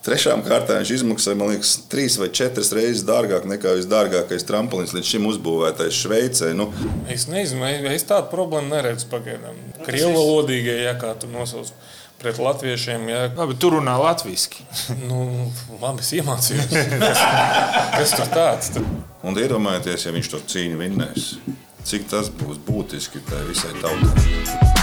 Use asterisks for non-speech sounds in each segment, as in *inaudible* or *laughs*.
Trešām kārtām viņš izmaksāja, man liekas, trīs vai četras reizes dārgāk nekā visdārgākais tramplīns līdz šim uzbūvētais Šveicē. Nu, Es nezinu, es tādu problēmu neredzu pagaidām. Krievu valodīgie, ja kā tu nosauc pret latviešiem, ja, Labi, tur runā latviešu. *laughs* nu, labi, es iemācījos. *laughs* Kas tur tāds? Tur? un iedomājieties, ja viņš to cīņu vinnēs, cik tas būs būtiski tai visai tautai.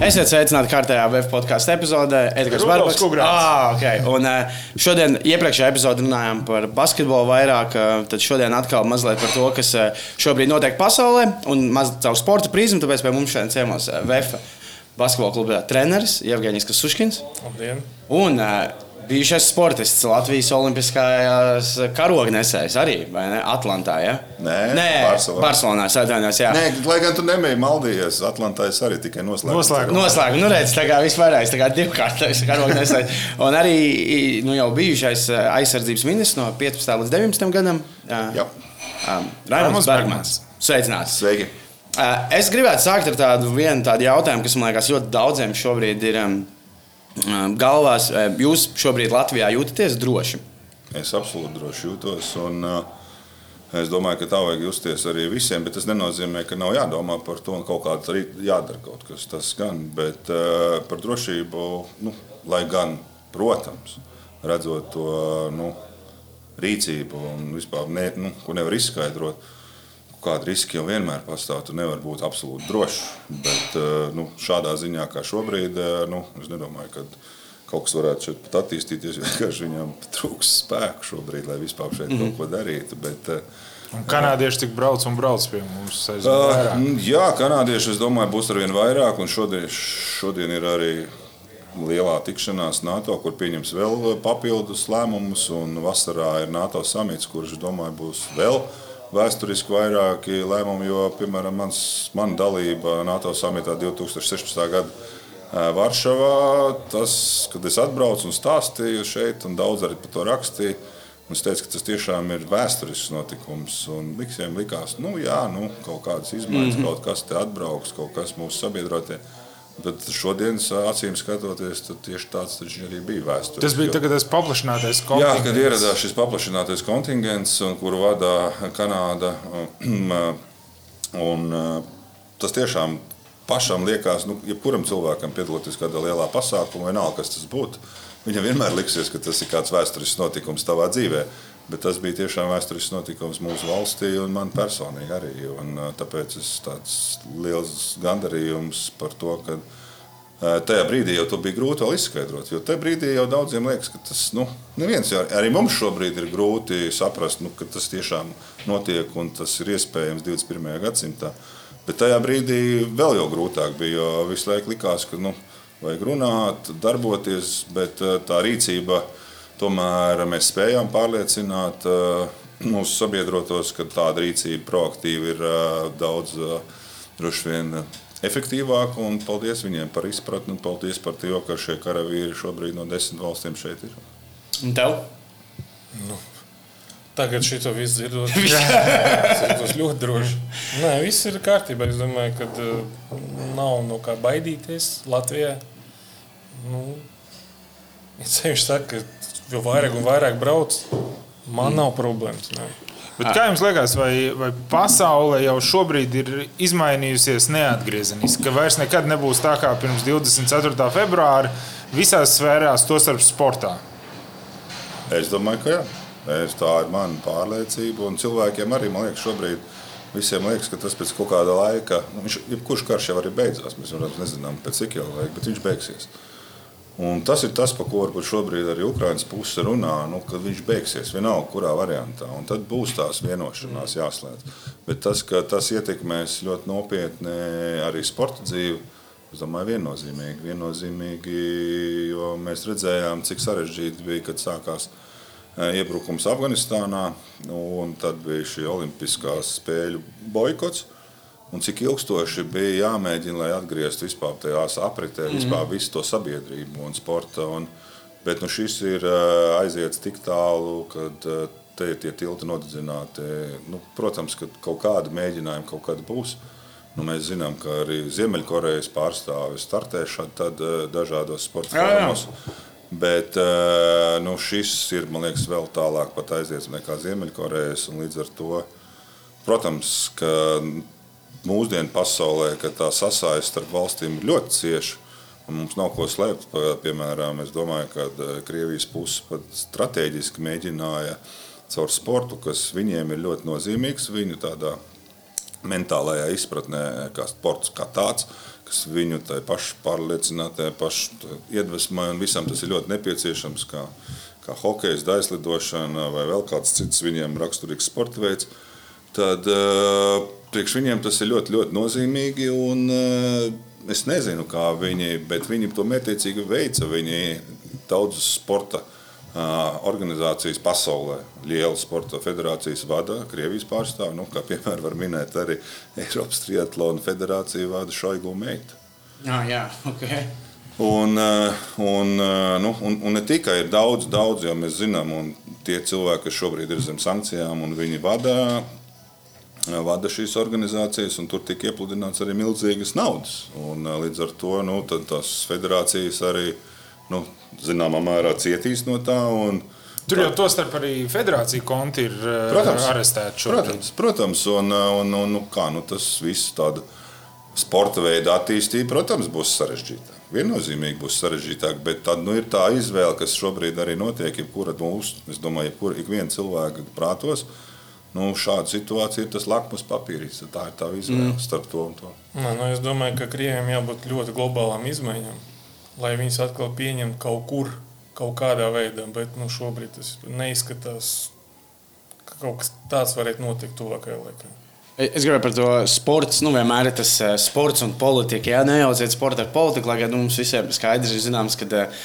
Esiet sveicināti kārtējā VF podkāstu epizodē. Edgars. Kugrāns. Ah, okay. Un, eh, šodien, iepriekšējā epizodē runājām par basketbolu vairāk. eh, Tad šodien atkal mazliet par to, kas eh, šobrīd notiek pasaulē. Un mazliet caur sporta prizmu, tāpēc pie mums šodien ciemos VF basketbola kluba treneris Jevgeņš Kasuškins. Labdien! Un uh, bijušais sportists Latvijas Olimpiskajās karognesējs arī, vai ne? Atlantā, ja? Nē, Nē Barcelonā. Barcelonā, atvainojos, jā. Nē, lai gan tu nemēji maldījies, Atlantā es arī tikai noslēdzu. Noslēgums. Noslēgums, nu redz, tā kā vispārējais, tā kā divkārtais karognesējs. Un arī nu, jau bijušais uh, aizsardzības ministrs no 15. līdz 19. gadam. Uh, Jā. um, Raimunds Bergmans. Sveicināts! Sveiki! Uh, es gribētu sākt ar tādu vienu tādu jautājumu, kas man liekas ļoti daudziem šobrīd ir um, galvās. Uh, Jūs šobrīd Latvijā jūtaties droši? Es absolūti droši jūtos. Un, uh, es domāju, ka tā vajag justies arī visiem, bet tas nenozīmē, ka nav jādomā par to un kaut kādā arī jādara kaut kas. Tas gan, bet uh, par drošību, nu, lai gan, protams, redzot to nu, rīcību un vispār, ne, nu, ko nevar izskaidrot. Kāda riska jau vienmēr pastāv, tu nevari būt absolūti drošs. Bet uh, nu, šādā ziņā, kā šobrīd, uh, nu, es nedomāju, ka kaut kas varētu šeit pat attīstīties. Vienkārši viņam trūks spēku šobrīd, lai vispār šeit kaut ko darītu. Bet, uh, Un kanādieši tik brauc un brauc pie mums. Uh, vairāk. jā, kanādieši, es domāju, būs arvien vairāk. un Šodien, šodien ir arī lielā tikšanās NATO, kur pieņems vēl papildus lēmumus. un Vasarā ir NATO samits, kurš, domāju, būs vēl vēsturiski vairāki lēmumi. Jo, piemēram, mans, mana dalība NATO samitā 2016. gada ā, Varšavā, tas, kad es atbraucu un stāstīju šeit, un daudz arī par to rakstīju. un Es teicu, ka tas tiešām ir vēsturisks notikums. un Visiem likās, nu, jā, nu, kaut kādas izmaiņas, mm -hmm. kaut kas te atbrauks, kaut kas mūsu sabiedrotie. Bet šodienas acīm skatoties, tad tieši tāds arī bija vēsture. Tas bija tas paplašinātais Jā, konflikts. kad ieradās šis paplašinātais kontingents, kuru vada Kanāda. Un, tas tiešām pašam liekas, nu, jebkuram cilvēkam piedaloties kādā lielā pasākumā, vienalga, kas tas būtu. Viņam vienmēr liksies, ka tas ir kāds vēsturisks notikums tavā dzīvē. Bet tas bija tiešām vēsturisks notikums mūsu valstī un man personīgi arī. Un, tāpēc es tāds liels gandarījums par to, ka tajā brīdī jau to bija grūti izskaidrot. Jo tajā brīdī jau daudziem liekas, ka tas nu, neviens, jau- arī mums šobrīd ir grūti saprast, nu, ka tas tiešām notiek un tas ir iespējams 21. gadsimtā. Bet tajā brīdī vēl jau grūtāk bija, jo visu laiku likās, ka nu, vajag runāt, darboties, bet tā rīcība tomēr mēs spējām pārliecināt uh, mūsu sabiedrotos, ka tāda rīcība proaktīva ir uh, daudz uh, droši vien efektīvāka. Un paldies viņiem par izpratni un paldies par to, ka šie karavīri šobrīd no desmit valstīm šeit ir. Un tev? Tagad šito visu dzirdot, *laughs* es jūtos ļoti droši. Nē, viss ir kārtībā. Es domāju, ka nav no kā baidīties Latvijā. Nu, ja ceļš saka, ka jo vairāk un vairāk brauc, man nav problēmas. Nē. Bet kā jums liekas, vai, vai pasaule jau šobrīd ir izmainījusies neatgriezeniski? Ka vairs nekad nebūs tā kā pirms 24. februāra visās sfērās, tostarp sportā. Es domāju, ka jā. Es, tā ir mana pārliecība. Un cilvēkiem arī, man liekas, šobrīd visiem liekas, ka tas pēc kaut kāda laika, nu, viņš, jebkurš karš jau arī beidzās. Mēs jau nezinām, pēc cik ilga laika, bet viņš beigsies. Un tas ir tas, par ko varbūt šobrīd arī Ukraiņas puse runā, nu, kad viņš beigsies vienalga, kurā variantā. Un tad būs tās vienošanās jāslēdz. Bet tas, ka tas ietekmēs ļoti nopietni arī sporta dzīvi, es domāju, viennozīmīgi. viennozīmīgi jo mēs redzējām, cik sarežģīti bija, kad sākās eh, iebrukums Afganistānā, un tad bija šī Olimpiskās spēļu boikots. Un cik ilgstoši bija jāmēģina, lai atgrieztu vispār tajās apritē, vispār visu to sabiedrību un sporta. Un, bet nu, šis ir aiziets tik tālu, ka te ir tie tilti nodedzināti. Nu, protams, ka kaut kāda mēģinājuma kaut kāda būs. Nu, mēs zinām, ka arī Ziemeļkorejas pārstāvis startē šādi dažādos sporta formos. Bet nu, šis ir, man liekas, vēl tālāk pat aizies nekā Ziemeļkorejas. un Līdz ar to, protams, ka mūsdienu pasaulē, ka tā sasaiste starp valstīm ir ļoti cieša. Mums nav ko slēpt. Piemēram, es domāju, ka eh, Krievijas puse pat strateģiski mēģināja caur sportu, kas viņiem ir ļoti nozīmīgs, viņu tādā mentālajā izpratnē, kā sports kā tāds, kas viņu tai pašu pārliecinātē, pašu iedvesmē, un visam tas ir ļoti nepieciešams, kā, kā hokejs, daislidošana vai vēl kāds cits viņiem raksturīgs sporta veids. Tad uh, priekš viņiem tas ir ļoti, ļoti nozīmīgi. Un, uh, es nezinu, kā viņi, bet viņi to mērķiecīgi veica. Viņi daudzas sporta uh, organizācijas pasaulē, lielas sporta federācijas vada Krievijas pārstāvji. Nu, kā piemēram, var minēt arī Eiropas Triatlona federāciju vada Šoigu Meitu. Jā, jā, ok. Un, eh, un, eh, nu, un, un ne tikai ir daudz, daudz, jo mēs zinām, un tie cilvēki, kas šobrīd ir zem sankcijām, un viņi vada, eh, vada šīs organizācijas, un tur tika iepludināts arī milzīgas naudas. Un, eh, līdz ar to nu, tās federācijas arī nu, zināmā mērā cietīs no tā. Un, Tur jau tostarp arī federācija konti ir eh, Protams. arestēti šobrīd. Protams, protams un, un, un nu, kā, nu, tas viss tāda sporta veida attīstība, protams, būs sarežģītāk. Viennozīmīgi būs sarežģītāk, bet tad nu, ir tā izvēle, kas šobrīd arī notiek. Jebkura mūsu, es domāju, jebkura ikviena cilvēka prātos, nu, šāda situācija ir tas lakmus papīrītis. Tā ir tā izvēle mm. starp to un to. Nā, nu, es domāju, ka Krievijam jābūt ļoti globālām izmaiņām, lai viņas atkal pieņemtu kaut kur, kaut kādā veidā. Bet nu, šobrīd tas neizskatās, ka kaut kas tāds varētu notikt tuvākajā laikā. Es gribēju par to sports. Nu, vienmēr ir tas eh, sports un politika. Jā, nejauciet sporta ar politiku, lai gan nu, mums visiem skaidrs ir zināms, ka eh,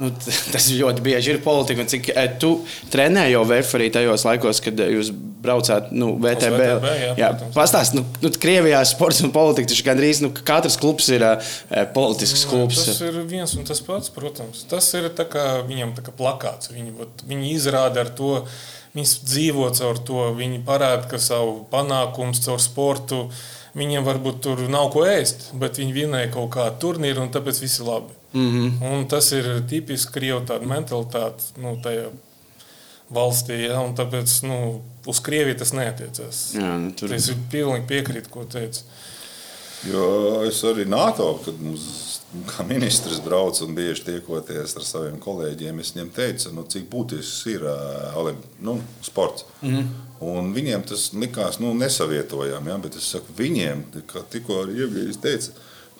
nu, *laughs* tas ļoti bieži ir politika. Cik eh, tu trenēji jau VF arī tajos laikos, kad eh, jūs braucāt nu, VTB? VTB, jā, jā protams. pastāst, nu, nu, Krievijā sports un politika taču gandrīz nu, katrs klubs ir uh, politisks klubs. Tas ir viens un tas pats, protams. Tas ir tā kā viņam tā kā plakāts. Viņi, vat, viņi izrāda ar to, viņi dzīvo caur to, viņi parāda savu panākumu caur sportu. Viņiem varbūt tur nav ko ēst, bet viņi vinēja kaut kādu turnīru, un tāpēc viss ir labi. Mm -hmm. Un tas ir tipiski krievu tāda mentalitāte nu, tajā valstī, ja, un tāpēc nu, uz Krieviju tas neatiecās. Jā, nu, tur- Es pilnīgi piekrītu, ko teicu. Jo es arī NATO, kad mums kā ministrs brauc un bieži tiekoties ar saviem kolēģiem, es viņiem teicu, nu, cik būtisks ir uh, nu, sports. Mm -hmm. Un viņiem tas likās nu, nesavietojami, ja? bet es saku, viņiem, kā tikko arī Ievgijas teica,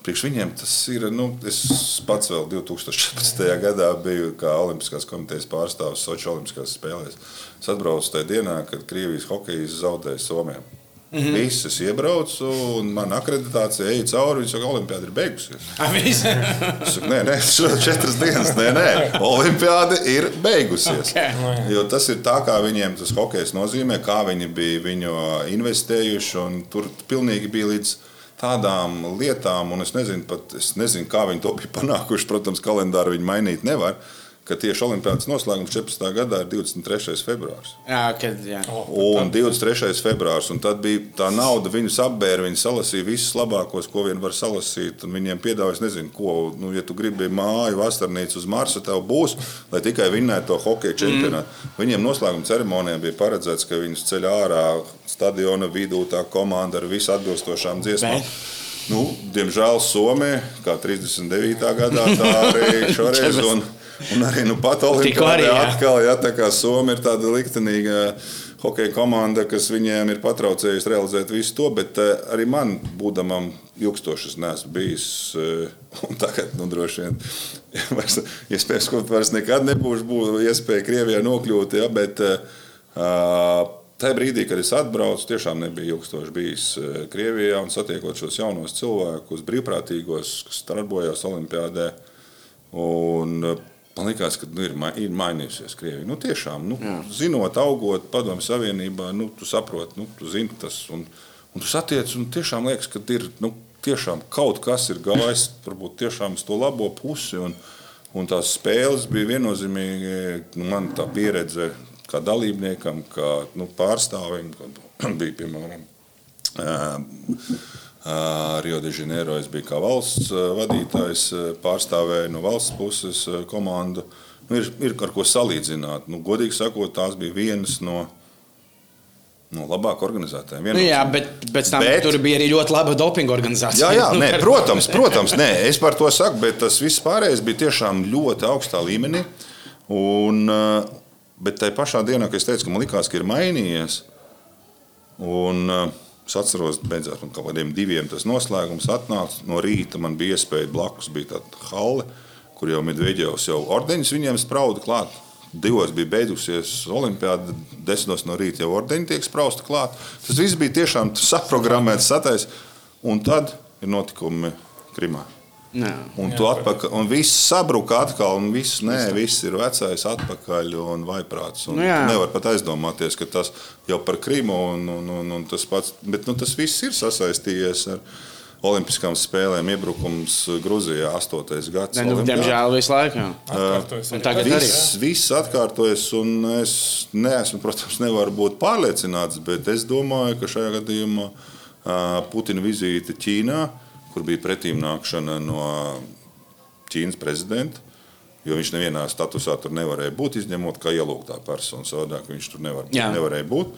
priekš viņiem tas ir. Nu, es pats vēl 2014. gadā biju kā Olimpiskās komitejas pārstāvis Sochi Olimpiskās spēlēs. Es atbraucu tajā dienā, kad Krievijas hokeja zaudēja Somijā. Mm -hmm. Viss es iebraucu, un manā akreditācijā eju cauri. Viņš saka, ka Olimpāda ir beigusies. *laughs* Avīze. Es saku, nē, nē, četras dienas. Nē, nē, Olimpāda ir beigusies. Ok. Jo tas ir tā, kā viņiem tas hokejs nozīmē, kā viņi bija viņu investējuši. un Tur pilnīgi bija līdz tādām lietām, un es nezinu, pat, es nezinu kā viņi to bija panākuši. Protams, kalendāru viņi mainīt nevar. Ka tieši Olimpādas noslēgums 14. gadā ir 23. februāris. jā, kad, jā. Un 23. februāris, un tad bija tā nauda, viņus apbēra, viņi salasīja visus labākos, ko vien var salasīt. un Viņiem piedāvāja, nezinu, ko, nu, ja tu gribi māju, vasarnīcu uz Marsa, tev būs, lai tikai vinnētu to hokeja čempionātu. Mm. Viņiem noslēguma ceremonijā bija paredzēts, ka viņus ceļ ārā stadiona vidū, tā komanda ar visu atbilstošām dziesmām. Bet? Nu, diemžēl Somija, kā 39. gadā, tā arī *laughs* šoreiz. Un, un arī nu, pat jā. atkal, ja tā kā Somija ir tāda liktenīga hokeja komanda, kas viņiem ir patraucējusi realizēt visu to, bet eh, arī man, būdamam ilgstoši, es neesmu bijis. eh, Un tagad, nu, droši vien, *laughs* vairs, iespējams, ka vairs nekad nebūs būs iespēja Krievijā nokļūt. Ja, bet, uh, Tajā brīdī, kad es atbraucu, tiešām nebija ilgstoši bijis eh, Krievijā un satiekot šos jaunos cilvēkus, brīvprātīgos, kas darbojās Olimpijādē. Un, eh, Man liekas, ka nu, ir, ma- ir mainījusies Krievija. Nu, tiešām, nu, zinot, augot Padomju Savienībā, nu, tu saproti, nu, tu zini tas. Un, un tu satiec, un tiešām liekas, ka ir nu, tiešām kaut kas ir gājis, varbūt tiešām uz to labo pusi. Un, un tās spēles bija viennozīmīgi, nu, man tā pieredze kā dalībniekam, kā nu, pārstāvim, kad *clears throat* bija piemēram Rio de Janeiro es biju kā valsts vadītājs, pārstāvēju no valsts puses komandu. Nu, ir, ir ar ko salīdzināt. Nu, godīgi sakot, tās bija vienas no Nu, labāk organizētājiem. Nu, jā, bet pēc tam bet... tur bija arī ļoti laba dopinga organizācija. Jā, jā *laughs* nē, protams, protams nē, es par to saku, bet tas viss pārējais bija tiešām ļoti augstā līmenī. Un, eh, bet tajā pašā dienā, kad es teicu, ka man likās, ka ir mainījies, un eh, es atceros, beidzot, man kaut kādiem diviem tas noslēgums atnāca. No rīta man bija iespēja blakus bija tāda halle, kur jau Medvedevs jau ordeņus viņiem sprauda klāt. Divos bija beigusies olimpiāda, desmitos no rīta jau ordeņi tiek sprausta klāt. Tas viss bija tiešām saprogrammēts, satais, un tad ir notikumi Krimā. Jā. Un tu atpakaļ, un viss sabruka atkal, un viss, nē, viss ir vecais atpakaļ un vaiprāts. Un Nu jā. nevar pat aizdomāties, ka tas jau par Krimu un, un, un, un tas pats, bet nu, tas viss ir sasaistījies ar Olimpiskām spēlēm, iebrukums Grūzijā 8. gadsimta. Nu, diemžēl visu laiku. jā. Arī tagad jā. Viss, viss atkārtojas, un es neesmu, protams, nevaru būt pārliecināts, bet es domāju, ka šajā gadījumā ā, Putina vizīte Ķīnā, kur bija pretīmnākšana no Ķīnas prezidenta, jo viņš nevienā statusā tur nevarēja būt, izņemot, ka ielūgtā persona savādāk viņš tur nevar, Jā. nevarēja būt.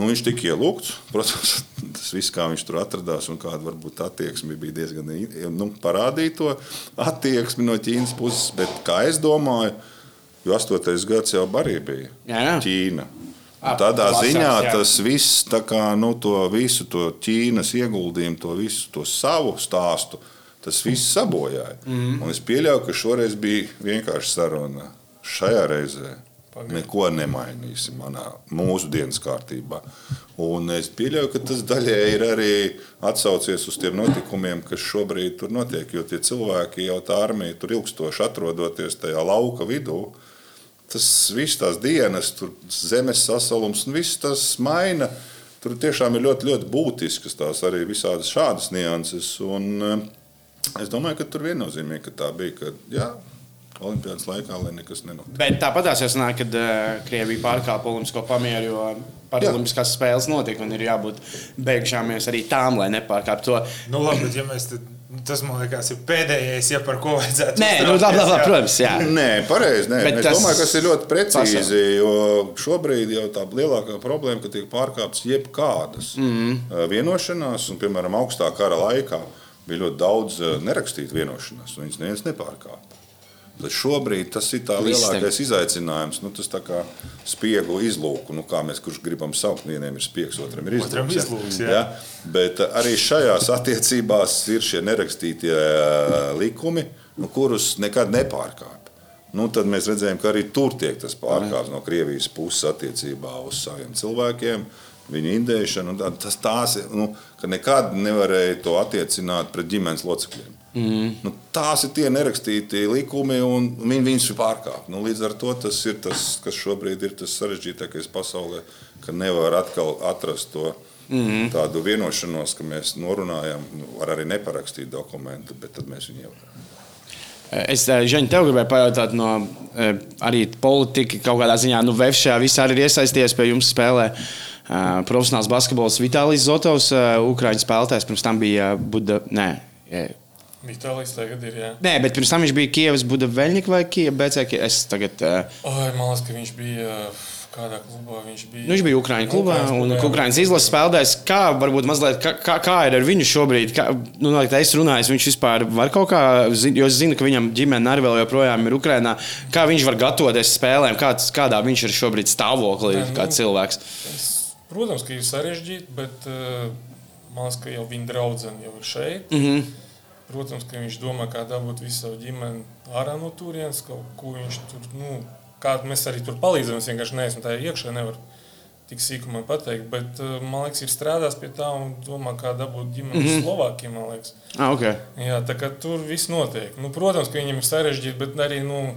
Nu, viņš tika ielūgts. *laughs* Protams, tas viss, kā viņš tur atradās un kāda varbūt attieksme bija diezgan nu, parādīja to attieksmi no Ķīnas puses. Bet, kā es domāju, jo 8. gads jau arī bija Jā, jā. Ķīna. Un Tādā lasās, ziņā jā. tas viss, kā, nu, to visu to Ķīnas ieguldījumu, to visu to savu stāstu, tas viss sabojāja. Mm. Un es pieļauju, ka šoreiz bija vienkārši saruna. Šajā reizē Pagaid. neko nemainīsim manā, mūsu dienas kārtībā. Un es pieļauju, ka tas daļēji ir arī atsaucies uz tiem notikumiem, kas šobrīd tur notiek. Jo tie cilvēki jau tā armija tur ilgstoši atrodoties tajā lauka vidū. Tas viss tās dienas, tur zemes sasalums un viss tas maina. Tur tiešām ir ļoti, ļoti būtiskas tās arī visādas šādas nianses. Un, eh, es domāju, ka tur viennozīmīgi ka tā bija. Ka, jā, Olimpiādas laikā, lai nekas nenotiek. Bet tāpat jau sanāk, kad uh, Krievija pārkāpa olimpisko pamieru, jo paralimpiskās spēles notika un ir jābūt beigšāmies arī tām, lai nepārkāptu to. Nu, labi, bet ja mēs tad, tas man liekas, ir pēdējais, ja par ko vajadzētu. Nē, nu, labi, labi, jā. protams, jā. Nē, pareizi. nē. Bet Es tas domāju, ka tas ir ļoti precīzi. pasaule. Jo šobrīd jau tā lielākā problēma, ka tiek pārkāptas jebkādas mm. -hmm. vienošanās, un, piemēram, augstā kara laikā bija ļoti daudz eh, nerakstītu vienošanās, un viņas neviens nepārkāpa. Bet šobrīd tas ir tā lielākais izaicinājums. Nu, tas tā kā spiegu izlūku, nu, kā mēs kurš gribam saukt. Vienam ir spiegs, otram ir Otram izlūks. ja. izlūks, jā. Ja? Bet eh, arī šajās attiecībās ir šie nerakstītie eh, likumi, nu, kurus nekad nepārkāpj. Nu, tad mēs redzējām, ka arī tur tiek tas pārkāpts no Krievijas puses attiecībā uz saviem cilvēkiem, viņu indēšanu. Tas tās nu, ka nekad nevarēja to attiecināt pret ģimenes locekļiem. Mm. Nu, tās ir tie nerakstītie likumi, un viņi viņus ir pārkāpti. Nu, līdz ar to tas ir tas, kas šobrīd ir tas sarežģītākais pasaulē, ka nevar atkal atrast to. Mm -hmm. Tādu vienošanos, ka mēs norunājam, nu, var arī neparakstīt dokumentu, bet tad mēs viņu ievērosim. Es, Žaņ, tev gribēju pajautāt, no eh, arī politika kaut kādā ziņā, nu, VF šajā visā ir iesaistījies pie jums spēlē. Uh, profesionāls basketbols Vitālijs Zotovs, Ukrāņu spēlētājs, pirms tam bija Buda. Nē, eh, Vitālijas tagad ir. Jā. nē, bet pirms tam viņš bija Kievas Buda Veļņika vai Kieva BCK. Es tagad. Uh, Oi, man liekas, ka viņš bija. Kādā klubā viņš bija? Nu, viņš bija Ukrāņu klubā un. Ukrāņas izlases spēlētājs. Kā varbūt mazliet, kā, kā, kā ir ar viņu šobrīd? Kā, nu, noteikti es runāju, viņš vispār var kaut kā, jo es zinu, ka viņam ģimene arī vēl joprojām ir Ukrainā. Kā viņš var gatavoties spēlēm, kāds, kādā viņš ir šobrīd stāvoklī, Nē, nu, kā cilvēks? Es, protams, ka ir sarežģīti, bet uh, man liekas, ka jau viņa draudzene jau ir šeit. Mm -hmm. Protams, ka viņš domā, kā dabūt visu savu ģimeni ārā no turienes, kaut ko viņš tur, nu, kā mēs arī tur palīdzam. Es vienkārši neesmu tajā iekšā, nevaru tik sīkumā pateikt. Bet uh, man liekas, ir strādājis pie tā un domā, kā dabūt ģimeni mm -hmm. Liekas. ah, okay. Jā, tā kā tur viss notiek. Nu, protams, ka viņam ir sarežģīti, bet arī nu,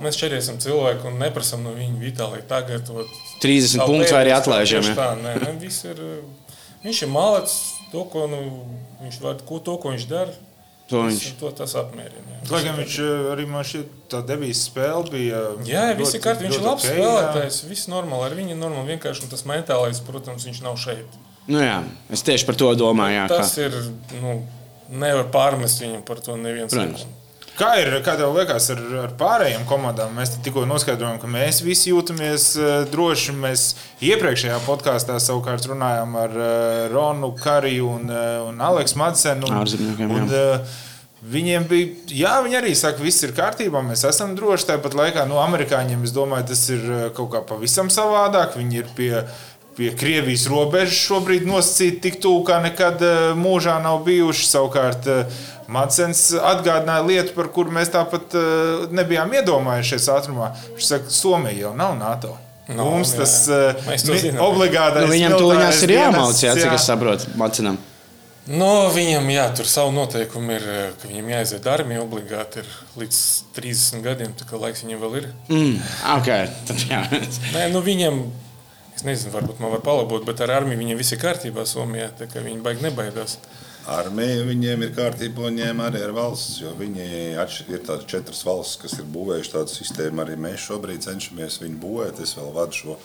mēs šeit esam cilvēki un neprasām no viņa vitālīgi tagad. ot, 30 savu punktus arī atlaižam, ja? Tā, nē, nē, viss ir, viņš ir malets, to, ko, nu, viņš, var, ko, to, ko viņš dara. To viņš. tas- To tas apmierina. jā. Lai gan viņš eh, arī man šķiet, tā devīzes spēle bija. Jā, viss ir ļoti- kārtībā. Viņš ir labs ok, jā. spēlētājs. Viss normāli. Ar viņu normāli. Vienkārši tas mentālais, protams, viņš nav šeit. Nu, jā, es tieši par to domāju. Jā, Tas kā. ir. Nu, nevar pārmest viņam par to neviens. Protams. Kā ir, kā tev liekas, ar, ar pārējām komandām? Mēs tikko noskaidrojām, ka mēs visi jūtamies uh, droši. Mēs iepriekšējā podkāstā savukārt runājām ar uh, Ronu Kariju un, uh, un Aleksu Madsenu. Ārzemniekiem, un, Viņiem bija, jā, viņi arī saka, ka viss ir kārtībā, mēs esam droši. Tāpat laikā, no amerikāņiem, es domāju, tas ir kaut kā pavisam savādāk. Viņi ir pie, pie Krievijas robežas šobrīd nosacīti tik tuvu, kā nekad mūžā nav bijuši. Savukārt, uh, Matsens atgādināja lietu, par kuru mēs tāpat uh, nebijām iedomājušies ātrumā. Viņš saka, Somija jau nav NATO. Nav, Mums jā. tas uh, mi- zinām. obligātais Nu, viņam tūlīt ir jāmauc, dienests, jā, cik jā. es saprotu, Macinam. No, viņam, jā, tur savu noteikumu ir, eh, ka viņam jāiziet armija obligāti ir līdz 30 gadiem, tā kā laiks viņam vēl ir. Mm, okay. tad, jā. Nē, nu viņam, es nezinu, varbūt man var palabot, bet ar armiju viņiem viss ir kārtībā Somijā, tā kā viņi baigi nebaidās. Armija viņiem ir kārtībā, viņiem arī ir valsts. Jo viņi ir tādas četras valstis, kas ir būvējušas tādu sistēmu. Arī mēs šobrīd cenšamies viņu būvēt. Es vēl vadu šo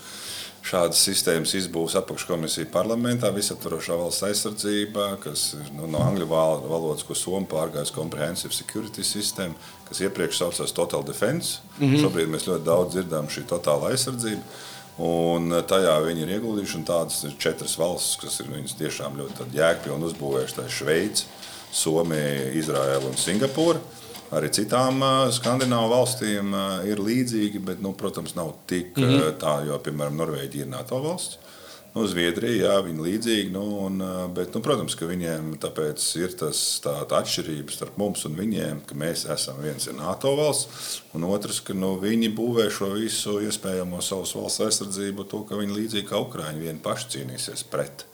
šādas sistēmas izbūves apakškomisiju parlamentā, visaptvarošā valsts aizsardzība, kas ir nu, no angļu val- valodas, ko Somija pārgājusi Comprehensive Security System, kas iepriekš saucās Total Defense. Mm -hmm. Šobrīd mēs ļoti daudz dzirdam šī totāla aizsardzība. Un tajā viņi ir ieguldījuši. Tādas ir četras valstis, kas ir viņas tiešām ļoti jēgpilni uzbūvējušas. Tā ir Šveice, Somija, Izraela un Singapūra. Arī citām ā, skandināvu valstīm ā, ir līdzīgi, bet, nu, protams, nav tik mm -hmm. tā, jo, piemēram, Norvēģija ir NATO valsts. Nu, Zviedrija, jā, viņi līdzīgi, nu, un, bet, nu, protams, ka viņiem tāpēc ir tas tā, tā atšķirība starp mums un viņiem, ka mēs esam viens ir NATO valsts, un otrs, ka nu, viņi būvē šo visu iespējamo savas valsts aizsardzību, to, ka viņi līdzīgi kā Ukraiņi vien paši cīnīsies pret.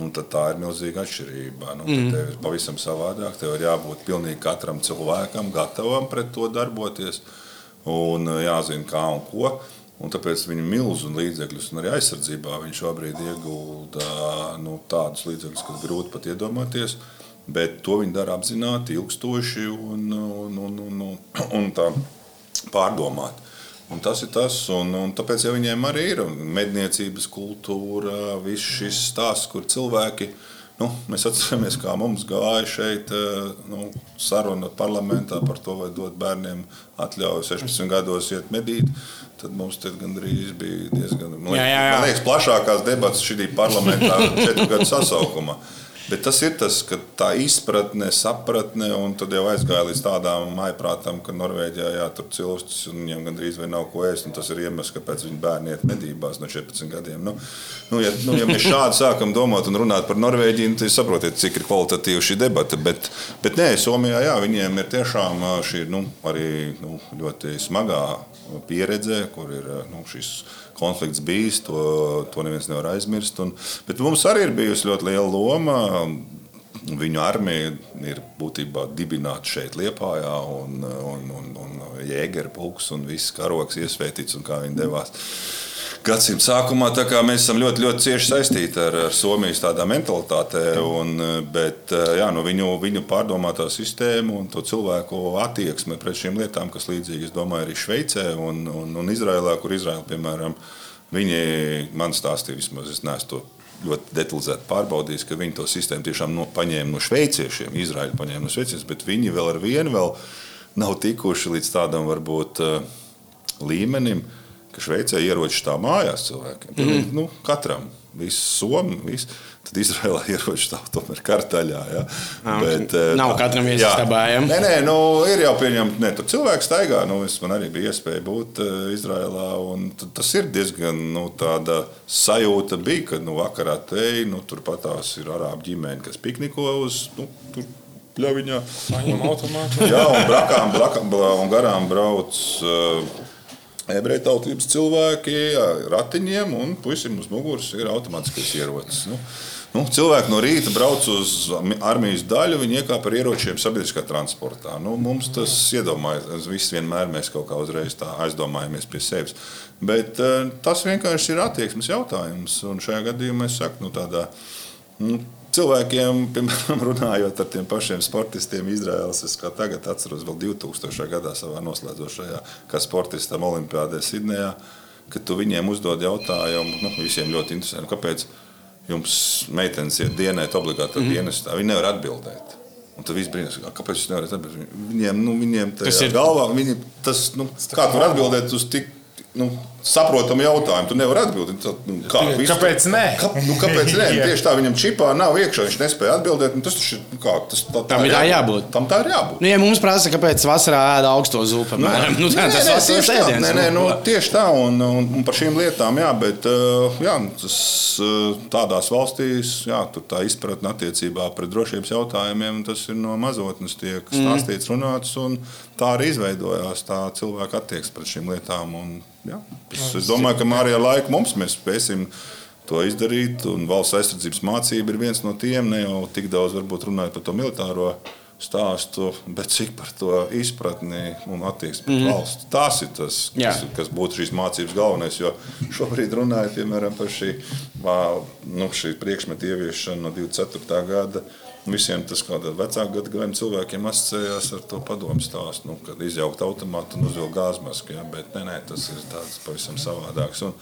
Nu, tā ir milzīga atšķirība. Nu, mm. Tev ir pavisam savādāk. Tev ir jābūt pilnīgi katram cilvēkam, gatavam pret to darboties. Un jāzina, kā un ko. Un tāpēc viņa milzu līdzekļus, un arī aizsardzībā viņš šobrīd iegulda nu, tādus līdzekļus, kas grūti pat iedomāties. Bet to viņi dara apzināti, ilgstoši un, un, un, un, un, un tā pārdomāti. Un tas ir tas, un, un tāpēc ja viņiem arī ir medniecības kultūra, viss šis stāsts, kur cilvēki. Nu, mēs atceramies, kā mums gāja šeit eh, nu, saruna parlamentā par to, vai dot bērniem atļauju 16 gados iet medīt. Tad mums te gandrīz bija diezgan man Jā, jā, jā. man liekas, plašākās debatas šī parlamentā četru gadu sasaukumā. Bet tas ir tas, ka tā izpratne, sapratne, un tad jau aizgāja līdz tādām maiprātām, ka Norvēģijā jā, tur cilstas un viņiem gandrīz vai nav ko ēst. un Tas ir iemesls, kāpēc viņi bērni iet medībās no 14 gadiem. Nu, nu, ja, nu, ja mēs šādi sākam domāt un runāt par Norvēģiju, tad saprotiet, cik ir kvalitatīva šī debata. Bet, bet nē, Somijā jā, viņiem ir tiešām šī nu, arī nu, ļoti smagā pieredze, kur ir nu, šis konflikts bijis, to, to neviens nevar aizmirst. Un, bet mums arī ir bijusi ļoti liela loma. Viņu armija ir būtībā dibināta šeit, Lietpājā, un, un, un, un jēgera pulks un viss karoks iesvētīts, un kā viņi devās. Gadsimta sākumā mēs esam ļoti, ļoti cieši saistīti ar, ar Somijas tādā mentalitātē, un, bet jā, nu, viņu, viņu pārdomātā sistēma un to cilvēku attieksme pret šīm lietām, kas līdzīgi, es domāju, arī Šveicē un, un, un Izrēlā, kur Izraela, piemēram, viņi man stāstīja, vismaz es neesmu to ļoti detalizēti pārbaudījis, ka viņi to sistēmu tiešām no, paņēma no šveiciešiem, Izraēļa paņēma no šveiciešiem, bet viņi vēl ar vienu vēl nav tikuši līdz tādam varbūt uh, līmenim, ka Šveicē ieroči stāv mājās cilvēkiem. Mm -hmm. nu, katram, viss somi, viss. Tad Izraēlā *laughs* ieroči stāv tomēr kartaļā. Ja? Ah, nav katram iesistabā, ja? Nē, nē, nu, ir jau pieņemts, ne, tur cilvēks staigā. Nu, es, man arī bija iespēja būt uh, t- Tas ir diezgan nu, tāda sajūta, bija, ka nu, vakarā te nu, turpatās ir arābu ģimene, kas pikniko uz nu, tur pļaviņā. Paņem automātu. Jā, un, brakām, brakām, un garām brauc uh, ebreju tautības cilvēki ar ratiņiem, un puisim uz muguras ir automātiskais ierocis. Nu, nu, cilvēki no rīta brauc uz armijas daļu, viņi iekāpa ar ieročiem sabiedriskā transportā. Nu, mums tas iedomājas, viss vienmēr mēs kaut kā uzreiz tā aizdomājamies pie sevis. Bet uh, tas vienkārši ir attieksmes jautājums, un šajā gadījumā es saku, nu, tādā. Nu, Cilvēkiem, piemēram, *laughs* runājot ar tiem pašiem sportistiem, Izraels, es kā tagad atceros, vēl 2000. gadā savā noslēdzošajā, kā sportistam Olimpijādē Sidnejā, kad tu viņiem uzdod jautājumu, nu, visiem ļoti interesanti, kāpēc jums meitenes iet dienēt obligāti mm -hmm. dienestā, viņi nevar atbildēt. Un tad viss brīnās, kāpēc jūs nevarat atbildēt. Viņiem, nu, viņiem tas ir galvā, viņi, tas, nu, kā tu vari atbildēt uz tik nu, saprotamu jautājumu. Tu nevari atbildēt. Tad, nu, kā, visu, Kāpēc nē? Kā, nu, kāpēc nē? *laughs* Tieši tā viņam čipā nav iekšā. Viņš nespēja atbildēt. Nu, tas taču ir nu, kā, tas, tā, Tam ir tā jābūt. Tam tā ir jābūt. Nu, ja mums prasa, kāpēc vasarā ēda augsto zupu, piemēram, nu, tā, Nē, tas nē, vasaras tieši tā, ēdiens. nē, nē, nu, tieši tā, un, un, un par šīm lietām, jā, bet uh, jā, tas, uh, tādās valstīs, jā, tur tā izpratne attiecībā pret drošības jautājumiem, tas ir no mazotnes tiek stāstīts, runāts, un tā arī izveidojās tā cilvēka attieksme pret šīm lietām. Un, jā, es, es domāju, ka ar laiku mums mēs spēsim to izdarīt, un valsts aizsardzības mācība ir viens no tiem, ne jau tik daudz varbūt runājot par to militāro stāstu, bet cik par to izpratni un attieksmi pret mm. valsts. Tas ir tas, kas, kas būtu šīs mācības galvenais. Jo šobrīd runājot piemēram, par šī, nu, šī priekšmetu ieviešanu no 24. gada. Visiem tas kādā vecāka gadagājuma cilvēkiem asociējās ar to padomu stāstu, nu, kad izjaukt automātu un uzvilkt gāzmasku. Ja, bet nē, nē, tas ir tāds pavisam savādāks. Un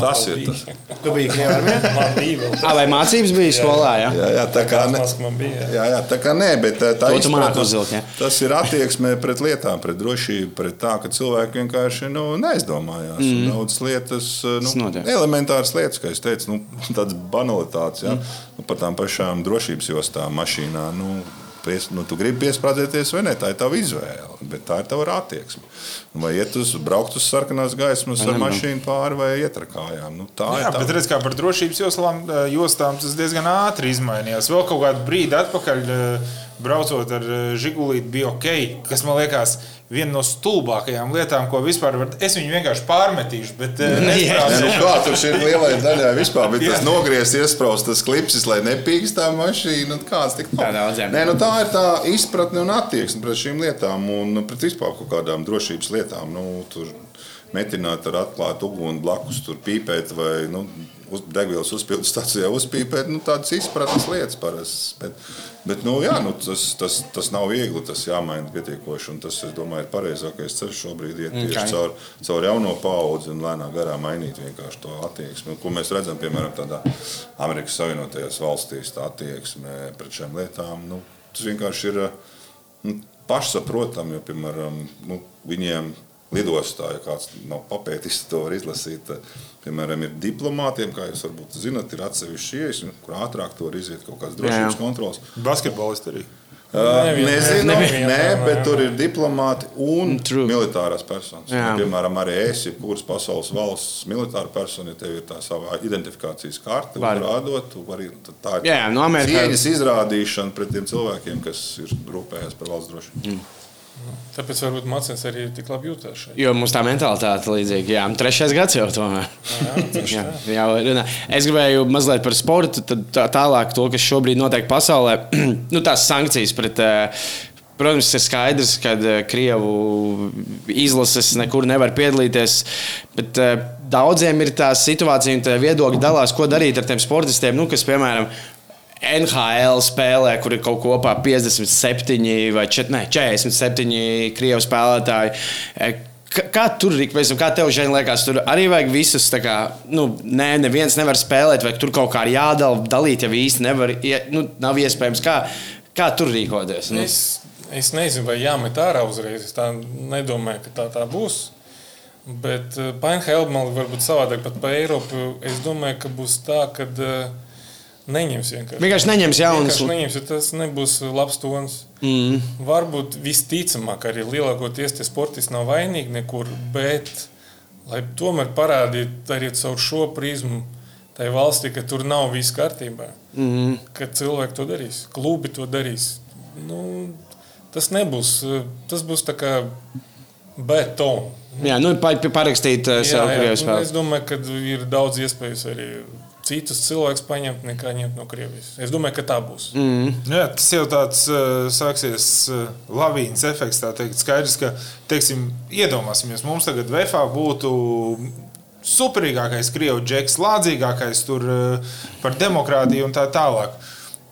tas ir tas. Tu biji Krievijā ar vienu? Man bija vēl. Ā, Vai mācības bija skolā? Jā, Jā, jā, tā kā ne, Tas man bija. jā. jā, jā, tā kā nē, bet tā, tā māki izpratne- uzvilkt, jā. tas ir attieksme pret lietām, pret drošību, pret tā, ka cilvēki vienkārši nu, neaizdomājās. Mm. Daudzas lietas, Tas nu, elementāras lietas, kā es teicu, nu, *laughs* tādas banalitātes. Ja? Mm. Nu, par tām pašām drošības jostām mašīnā. Nu, Pies, nu, tu gribi piesprādzēties vai nē, tā ir tava izvēle, bet tā ir tava attieksme. Vai iet uz, braukt uz sarkanās gaismas ar mašīnu pāri vai iet ar kājām. Nu, tā Jā, ir tā. bet redz, kā par drošības joslām, jostām tas diezgan ātri izmainījās. Vēl kaut kādu brīdi atpakaļ, braucot ar Žigulīti, bija ok. Kas man liekas, viena no stulbākajām lietām, ko vispār var. Es viņu vienkārši pārmetīšu, bet eh, Jā. Nē, nesprāstīšu. nu kā tur šī lielai daļai vispār bija tas Jā. nogriezts, iesprāstīts, tas klipsis, lai nepīkst tā mašīna. un Kāds tik Tā daudziem. Nē, nu tā ir tā izpratne un attieksme pret šīm lietām un pret vispār kaut kādām drošības lietām. Nu, tur metināt ar atklātu uguni blakus, tur pīpēt vai nu, uz, degvielas uzpildu stācijā uzpīpēt. Nu, tādas izpratnes lietas parasti. Bet, bet nu, jā, nu, tas, tas, tas nav viegli, tas jāmaina pietiekoši. Tas, es domāju, ir pareizākais ceļš šobrīd iet tieši Ok. caur, caur jauno paudzi un lēnā garā mainīt vienkārši to attieksmi. Ko mēs redzam, piemēram, tādā Amerikas Savienotajās valstīs, tā attieksme pret šīm lietām. Nu, tas vienkārši ir nu, pašsaprotami, jo, piemēram, nu, viņiem lidostā, ja kāds nav papētījis, to var izlasīt. Piemēram, ir diplomātiem, kā jūs varbūt zinat, ir atsevišķi ieejas, kur ātrāk to var iziet kaut kādas drošības kontrolas. Basketbolisti arī. Uh, Nevien- Nezinu, nevienam, nē, bet tur ir diplomāti un True. militārās personas. Jā. Piemēram, arī es, jebkuras pasaules valsts militāra persona, ja tev ir tā savā identifikācijas karte, Var. rādot, tu vari, tad tā ir Jā, no Amerikā- cieņas izrādīšana pret tiem cilvēkiem, kas ir rūpējies par valsts drošību. Tāpēc varbūt Macens arī tik labi jūtas šeit. Jo mums tā mentalitāte ir līdzīga. Jā, trešais gads jau tomēr. Jā, Jā, tā. jā, es gribēju mazliet par sportu, tad tā, tālāk to, kas šobrīd notiek pasaulē. *clears throat* nu, tās sankcijas pret. eh, Protams, ir skaidrs, ka eh, Krievu izlases nekur nevar piedalīties. Bet eh, daudziem ir tā situācija, un tie viedokļi dalās, ko darīt ar tiem sportistiem, nu, kas, piemēram, NHL spēlē, kur ir kaut kopā 57 vai čet, ne, 47 krievu spēlētāji. E, Kā tur rīkoties, kā tev šeit liekas, tur arī vajag visus, tā kā, nu, nē, neviens nevar spēlēt, vai tur kaut kā jādala, dalīt, ja īsti nevar, ie- nu, nav iespējams. Kā, kā tur rīkoties? Nu, Es, es nezinu, vai jāmet ārā uzreiz. Es tā nedomāju, ka tā, tā būs. Bet Painhelma man varbūt savādāk pat pa Eiropu. Es domāju, ka būs tā, ka uh, neņems vienkārši. Vienkārši neņems jaunas. Vienkārši neņems, jo tas nebūs labs tons. Mm. Varbūt visticamāk, arī lielākoties tie sportisti nav vainīgi nekur, bet lai tomēr parādītu arī caur šo prizmu tai valstī, ka tur nav viss kārtībā, Mm. ka cilvēki to darīs, klubi to darīs. Nu, tas nebūs, eh, tas būs tā kā betons. Jā, nu, pa, pa- parakstīt uh, Jā, krievu nu, spēli. es domāju, ka ir daudz iespējas arī citus cilvēkus paņemt, nekā ņemt no Krievijas. Es domāju, ka tā būs. Mm. Jā, tas jau tāds uh, sāksies uh, lavīnas efekts. Tā teikt, skaidrs, ka, teiksim, iedomāsimies, mums tagad VFā būtu superīgākais krievu džeks, lādzīgākais tur uh, par demokrātiju un tā tālāk.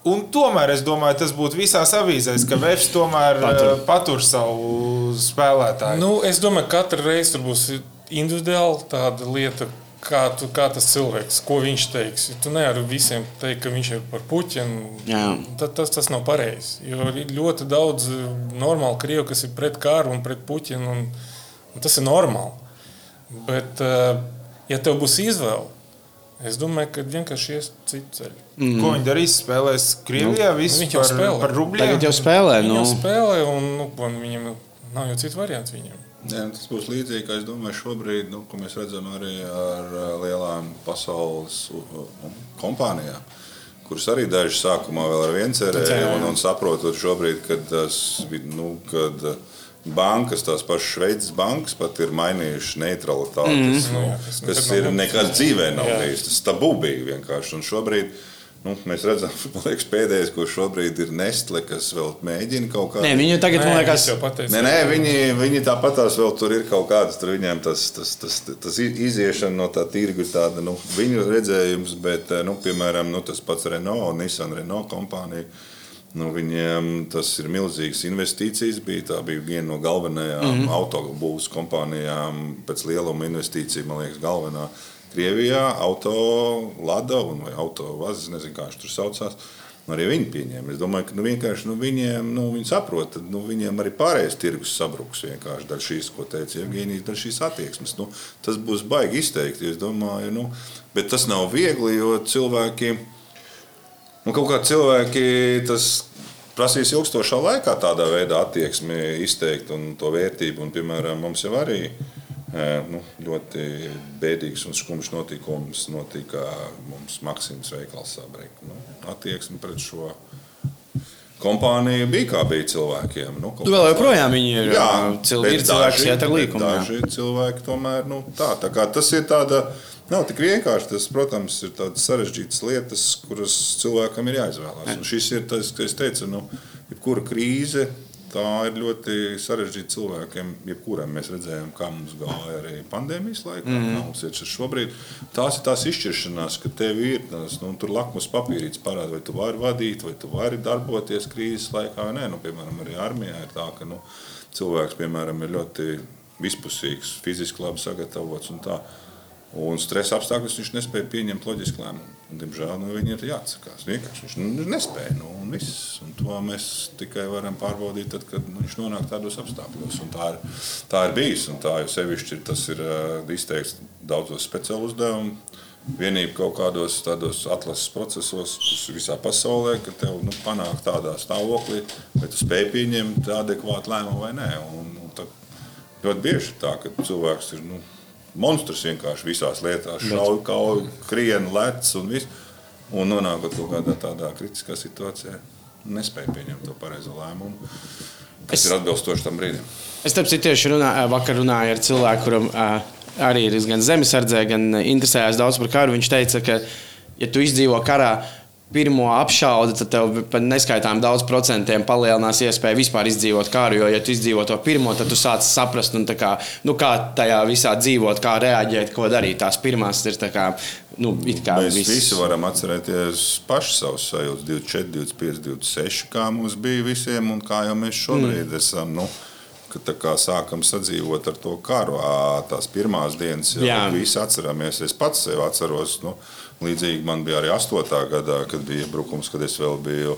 Un tomēr es domāju, tas būtu visās avīzēs, ka VFs tomēr patur, Patur. patur savu spēlētāju. Nu, es domāju, ka katra reize tur būs individuāli tāda lieta, kā, tu, kā tas cilvēks, ko viņš teiks. Tu nevari visiem teikt, ka viņš ir par puķinu. Tad tas, tas nav pareizi. Jo ir ļoti daudz normālu krievu, kas ir pret kāru un pret puķinu. Un, un tas ir normāli. Bet, eh, ja tev būs izvēle, es domāju, ka vienkārši ies citu ceļu. Mm. Ko viņi darīs? Spēlēs Krievijā nu, visu jau par, spēlē. par rubļiem. Tagad jau spēlē. Viņi Nu, jau spēlē, un nu, viņam nav jau citu variantu. Viņam. Jā, tas būs līdzīgi, kā es domāju, šobrīd, nu, ko mēs redzam arī ar uh, lielām pasaules uh, uh, kompānijām, kuras arī daži sākumā vēl ar vienu cerēja un, un saprotot šobrīd, kad, tas, nu, kad bankas, tās pašas Šveices bankas, pat ir mainījušas neutralitāti, Mhm. mm. nu, Jā, tas kas ir nekad dzīvē nav bijis. Tas tabū bija vienkārši. Un šobrīd nu, mēs redzam, *laughs* liekas, pēdējais, ko šobrīd ir Nestle, kas vēl mēģina kaut kādā nē, viņu tagad, man liekas, jau pateica. Nē, nē, viņi, viņi tāpat tās vēl tur ir kaut kādas, tur viņiem tas, tas, tas, tas iziešana no tā tirgus, tāda nu, viņu redzējums, bet, eh, nu, piemēram, nu, tas pats Renault, Nissan Renault kompānija. Nu, viņiem tas ir milzīgs investīcijas. Bija, tā bija viena no galvenajām mm -hmm. autobūvas kompānijām pēc lieluma investīciju, man liekas, galvenā. Krievijā auto Lada vai auto vazas, nezinu, kā viņš tur saucās. Nu, arī viņi pieņēma. Es domāju, ka nu, nu, viņiem, nu, viņi saprot, tad nu, viņiem arī pārējais tirgus sabruks. Vienkārši daļa šīs, ko teica Evgenijs, daļa šīs attieksmes. Nu, tas būs baigi izteikti. Domāju, nu, bet tas nav viegli, jo cilvēki, nu, kaut kā cilvēki tas prasīs ilgstošā laikā tādā veidā attieksmi izteikt un to vērtību. Un, piemēram, mums jau arī eh, nu, ļoti bēdīgs un skumjš notikums notika mums Maksimas veikals sabrīk. Nu, attieksme pret šo kompāniju bija kā bija cilvēkiem. Nu, tu vēl kāds joprojām viņi ir. Jā, cil, ir cilvēki, kas daži- iet ar bet līkumu. jā. Daži cilvēki tomēr nu, tā, tā kā tas ir tāda. Nav tik vienkārši. Tas, protams, ir tādas sarežģītas lietas, kuras cilvēkam ir jāizvēlās. Un šis ir tas, kas teica, nu, jebkura krīze. Tā ir ļoti sarežģīta cilvēkiem. Jebkuram mēs redzējām, kā mums gāja arī pandēmijas laikā. Mm. Kā mums ir šobrīd. Tās ir tās izšķiršanās, ka tev ir tās, nu, tur lakmus papīrītis parāda, vai tu vari vadīt, vai tu vari darboties krīzes laikā nē. Nu, piemēram, arī armijā ir tā, ka nu, cilvēks piemēram, ir ļoti vispusīgs, fiziski labi sagatavots. un tā. Un stresa apstākļos viņš nespēja pieņemt loģisku lēmumu. Un, Diemžēl nu, viņi ir jāatsakās. Vienkārši viņš nu, nespēja. Nu, un viss. un to mēs tikai varam pārbaudīt, tad, kad nu, viņš nonāk tādos apstākļos. Un Tā ir, tā ir bijis. Tā jau sevišķi ir, tas ir uh, izteikts daudzos speciālos uzdevumus. Vienība kaut kādos tādos atlases procesos, kas visā pasaulē, ka tev nu, panāk tādā stāvoklī, vai tu spēj pieņemt adekvātu lēmumu vai nē. Un, un tad ļoti bieži tā, ka cilvēks ir nu, monstrs vienkārši visās lietās, šauj, kauj, krien, lec un viss. Un nonākot kaut kādā tādā kritiskā situācijā, nespēja pieņemt to pareizo lēmumu, kas Es- ir atbilstoši tam brīdim. Es tam tieši runā, vakar runāju ar cilvēku, kuram uh, arī ir gan zemesardze, gan eh, interesējās daudz par karu. Viņš teica, ka, ja tu izdzīvo karā pirmo apšaudi, tad tev par neskaitām daudz procentiem palielinās iespēja vispār izdzīvot karu. Jo, ja tu izdzīvo to pirmo, tad tu sāc saprast, nu, kā, nu, kā tajā visā dzīvot, kā reaģēt, ko darīt. Tās pirmās ir tā kā, nu, kā Mēs viss. visi varam atcerēties pašus savus sajūtas, 24, 25, 26, kā mums bija visiem un kā jau mēs šobrīd mm. esam. Nu, ka tā kā sākam sadzīvot ar to karu, tās pirmās dienas jau Jā. visi atceramies. Es pats sev atceros, nu, līdzīgi man bija arī 8. gadā, kad bija iebrukums, kad es vēl biju.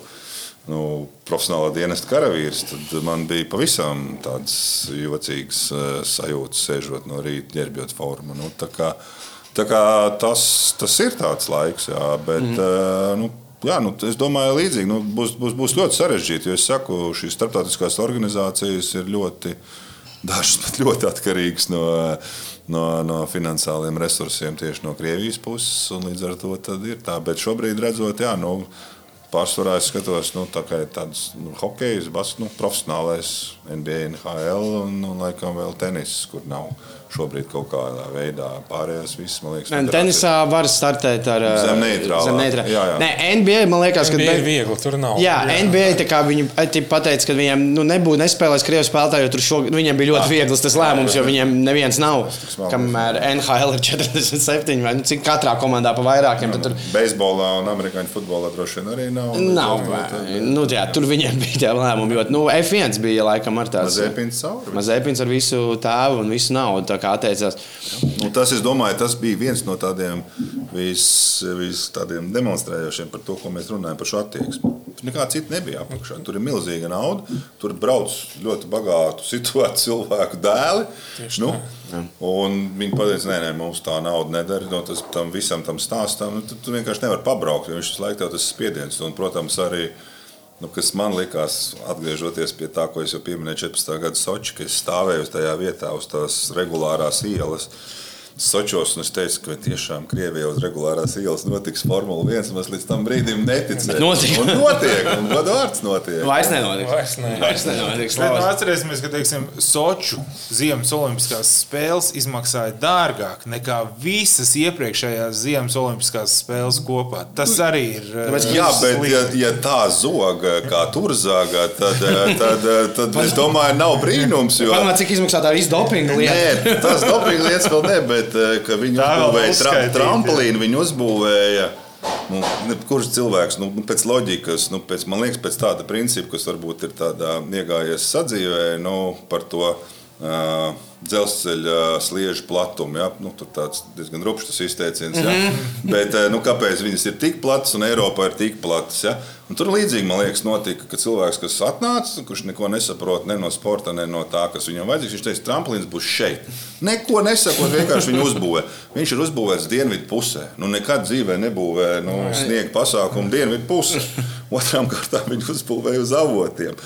Nu, profesionālā dienesta karavīrs, tad man bija pavisam tādas jocīgas eh, sajūtas, sēžot no rīta, ģērbjot formu. Nu, tā kā, tā kā tas, tas ir tāds laiks, jā, bet mm. nu, jā, nu, es domāju, līdzīgi nu, būs, būs, būs ļoti sarežģīti. Es saku, šīs starptautiskās organizācijas ir ļoti, dažas pat ļoti atkarīgas no, no, no finansiāliem resursiem tieši no Krievijas puses. Līdz ar to ir tā. Bet šobrīd redzot, jā, nu, Pārsvarā es skatos, nu, tā kā ir tāds nu, hokejs, bas, nu, profesionālais NBA, NHL un, un laikam vēl tenis, kur nav šobrīd kaut kādā veidā pārējās visas, man liekas, Nē, Tenisā var startēt ar Zem neitrālā. Zem neitrālā. Jā, jā. Nē, NBA man liekas, ka Bija be- viegli, tur nav. Jā, jā. NBA tā kā viņi ati pateica, ka viņiem nu, nebūtu nespēlējis Krievijas spēlētāji, jo tur šo, nu, viņiem bija ļoti viegls tas lēmums, jo viņiem neviens nav. Kamēr NHL ir 47 vai nu, cik katrā komandā pa vairākiem. tad Tur, Beisbolā un amerikāņu futbolā droši vien arī nav. Nav. tad- Nu, jā, tur viņiem *laughs* bija tie lēmumi. Jo, nu, F1 bija laikam ar tādu Mazēpins cauri. Mazēpins ar visu tēvu un visu naudu. Tā kā atteicās. Nu, tas, es domāju, tas bija viens no tādiem vis, vis tādiem demonstrējošiem par to, ko mēs runājam par šo attieksmi. Tur nekā cita nebija apakšā. Tur ir milzīga nauda, tur brauc ļoti bagātu situāciju cilvēku dēli. Nu, un viņi pateica, nē, nē, mums tā nauda nedara. No tas, tam visam tam stāstam, nu, tu, tu vienkārši nevari pabraukt, jo viņš visu laiku tev tas spiediens. Un, protams, arī Nu, kas man likās, atgriežoties pie tā, ko es jau pieminēju, 14. gada Sochi, ka es stāvēju tajā vietā uz tās regulārās ielas. Sočos, un es teicu, ka tiešām Krievijā uz regulārās ielas notiks Formula 1. Mēs līdz tam brīdim neticējām. Notiek. Un notiek, un godvārds notiek. Vairs nenotiks. Vairs ne. Vairs nenotiks. Bet nu, atcerēsimies, ka teiksim, Soču Ziemas Olimpiskās spēles izmaksāja dārgāk nekā visas iepriekšējās Ziemas Olimpiskās spēles kopā. Tas arī ir. Tāpēc, eh, Jā, bet slikti. ja, ja tā zoga, kā tur zaga, tad, eh, tad, eh, tad es domāju, nav brīnums. Jo... Padomā, cik izmaksā tā izdopinga lieta. Nē, tas dopinga lietas vēl ne, bet eh, ka viņi Tā uzbūvēja tra tramplīnu, viņi uzbūvēja. Nu, kurš cilvēks, nu, pēc loģikas, nu, pēc, man liekas, pēc tāda principa, kas varbūt ir tādā iegājies sadzīvē, nu, par to uh, dzelzceļa sliežu platumu. Ja? Nu, tur tāds diezgan rupšs izteiciens. Ja? Mm -hmm. Bet uh, nu, kāpēc viņas ir tik platas un Eiropā ir tik platas? Ja? Un tur līdzīgi, man liekas, notika, ka cilvēks, kas atnāca, kurš neko nesaprot ne no sporta, ne no tā, kas viņam vajadzīgs, viņš teica, tramplīns būs šeit. Neko nesakot, vienkārši viņu uzbūvē. Viņš ir uzbūvēts dienvidu pusē. Nu, nekad dzīvē nebūvē nu, sniega pasākumu dienvidu pusē. Otrām kārtām viņš uzbūvēja uz avotiem.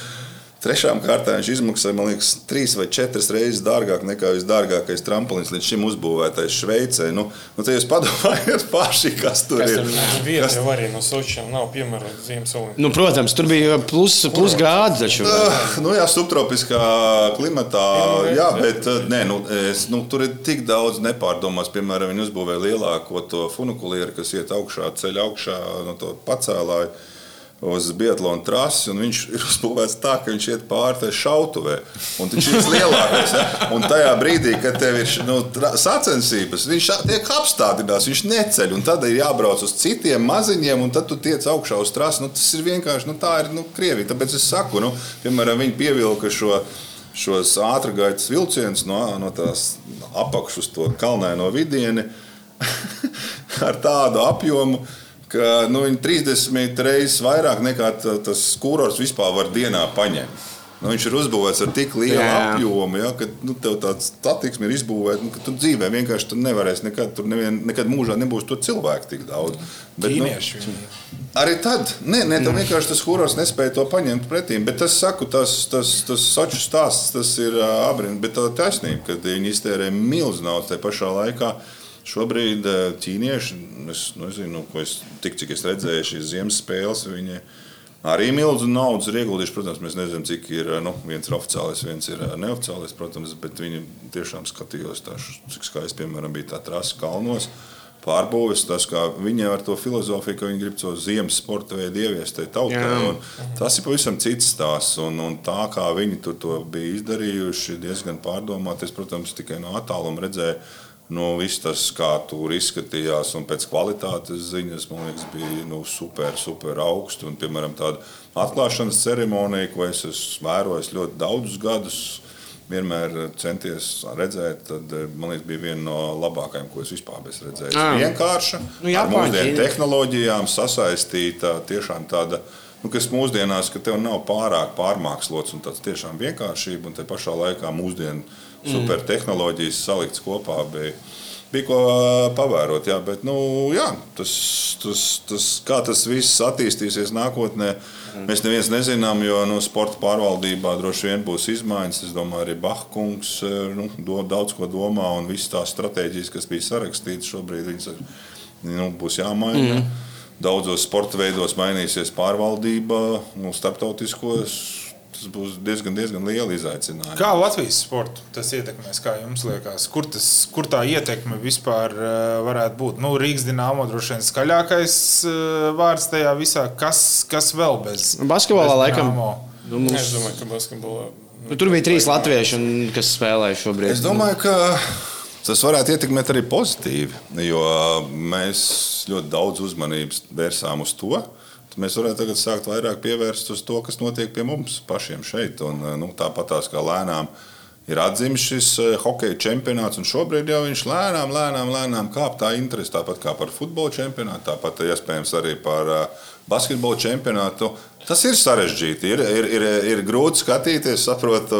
Trešām kārtām viņš izmaksāja, man liekas, trīs vai četras reizes dārgāk nekā visdārgākais tramplīns līdz šim uzbūvētais Šveicē. Nu, nu, te jūs padomājiet paši, kas tur Kas ir. tur? Vieta jau arī no Sočiem nav piemērota Ziemas Olimpiskajām. Nu, protams, tur bija plus, plus grādi. Taču. Uh, nu, jā, subtropiskā klimatā, jā, reizi, bet nē, nu, es, nu, tur ir tik daudz nepārdomās. Piemēram, viņi uzbūvēja lielāko to funikulieru, kas iet augšā, ceļā augšā no to pacēlāju. Uz Bietlāna trasi, un viņš ir uzbūvēts tā, ka viņš iet pāri tai šautavē. Un viņš ir lielākais. Ja? Un tajā brīdī, kad tev ir nu, sacensības, viņš tiek apstādināts, viņš neceļ. Un tad ir jābrauc uz citiem maziņiem, un tad tu tiec augšā uz trasi. Nu, tas ir vienkārši, nu, tā ir nu, Krievija. Tāpēc es saku, nu, piemēram, viņi pievilka šo šos ātrgaitas vilcienus no, no tās apakšas uz to kalnaino vidieni *laughs* ar tādu apjomu. Ka, nu, viņi 30 reizes vairāk nekā ta- tas kūrors vispār var dienā paņemt. Nu, viņš ir uzbūvēts ar tik lielu Jā. apjomu, ja, ka nu, tev tāds satiksme ir izbūvēta, nu, ka tu dzīvē vienkārši tur nevarēsi nekad, tur nevien, nekad mūžā nebūs to cilvēku tik daudz. Bet, nu, Ķīnieši viņi. Arī tad, nē, nē tam vienkārši tas kurors nespēja to paņemt pretī. Bet es saku, tas, tas, tas soču stāsts, tas ir abrīnojami. Bet tā taisnība, ka viņi iztērē milzu naudu tajā pašā laikā. Šobrīd ā, ķīnieši, es nezinu, ko es tik cik es redzēju, šīs ziemas spēles, viņi arī milzu naudas ir ieguldījuši. Protams, mēs nezinām, cik ir nu, viens ir oficiālais, viens ir ā, neoficiālais, protams, bet viņi tiešām skatījos, tā, cik skaisti, piemēram, bija tā trasa kalnos pārbūves, tas, kā viņi ar to filozofiju, ka viņi grib to ziemas sporta veidu ieviest tautā. Tas ir pavisam cits stāsts. Un, un tā kā viņi to bija izdarījuši, diezgan pārdomāti. Es, protams, tikai no attāluma redzēju. Nu, viss tas, kā tur izskatījās, un pēc kvalitātes ziņas, man liekas, bija nu, super, super augsts. Un, piemēram, tāda atklāšanas ceremonija, ko es esmu vērojis ļoti daudzus gadus, vienmēr centies redzēt, tad, eh, man liekas, bija viena no labākajām, ko es vispār esmu redzējis. Ah. Vienkārša, Nu, ar Japāņi, mūsdienu tehnoloģijām sasaistīta, tiešām tāda, nu, kas mūsdienās, ka tev nav pārāk pārmākslots un tāds tiešām vienkāršība, un te pašā laikā mūsdienu supertehnoloģijas salikts kopā bija. Bija ko ā, pavērot, jā, bet nu, jā, tas, tas, tas, kā tas viss attīstīsies nākotnē, mēs neviens nezinām. Jo nu, sporta pārvaldībā droši vien būs izmaiņas. Es domāju, arī Bahkungs nu, do, daudz ko domā, un visas tās stratēģijas, kas bija sarakstītas šobrīd, viņas nu, būs jāmaina. Mm. Daudzos sporta veidos mainīsies pārvaldība, nu, starptautiskos. Tas būs diezgan, diezgan liela izaicinājuma. Kā Latvijas sportu tas ietekmēs? Kā jums liekas, kur, tas, kur tā ietekme vispār uh, varētu būt? Nu, Rīgas dīnāmo droši vien skaļākais uh, vārds tajā visā. Kas, kas vēl bez? Basketbolā bez laikam. Nu, Es mums, domāju, ka basketbolā. nu, tur bija trīs latvieši, un, kas spēlēja šobrīd. Es domāju, ka tas varētu ietekmēt arī pozitīvi, jo mēs ļoti daudz uzmanības vērsām uz to. Mēs varētu tagad sākt vairāk pievērst uz to, kas notiek pie mums pašiem šeit. Un, nu, tāpatās kā lēnām ir atzīmis šis eh, hokeja čempionāts, un šobrīd jau viņš lēnām, lēnām, lēnām kāp tā interese, tāpat kā par futbola čempionātu, tāpat iespējams arī par uh, basketbola čempionātu. Tas ir sarežģīti. Ir, ir, ir, ir grūti skatīties, saprotu,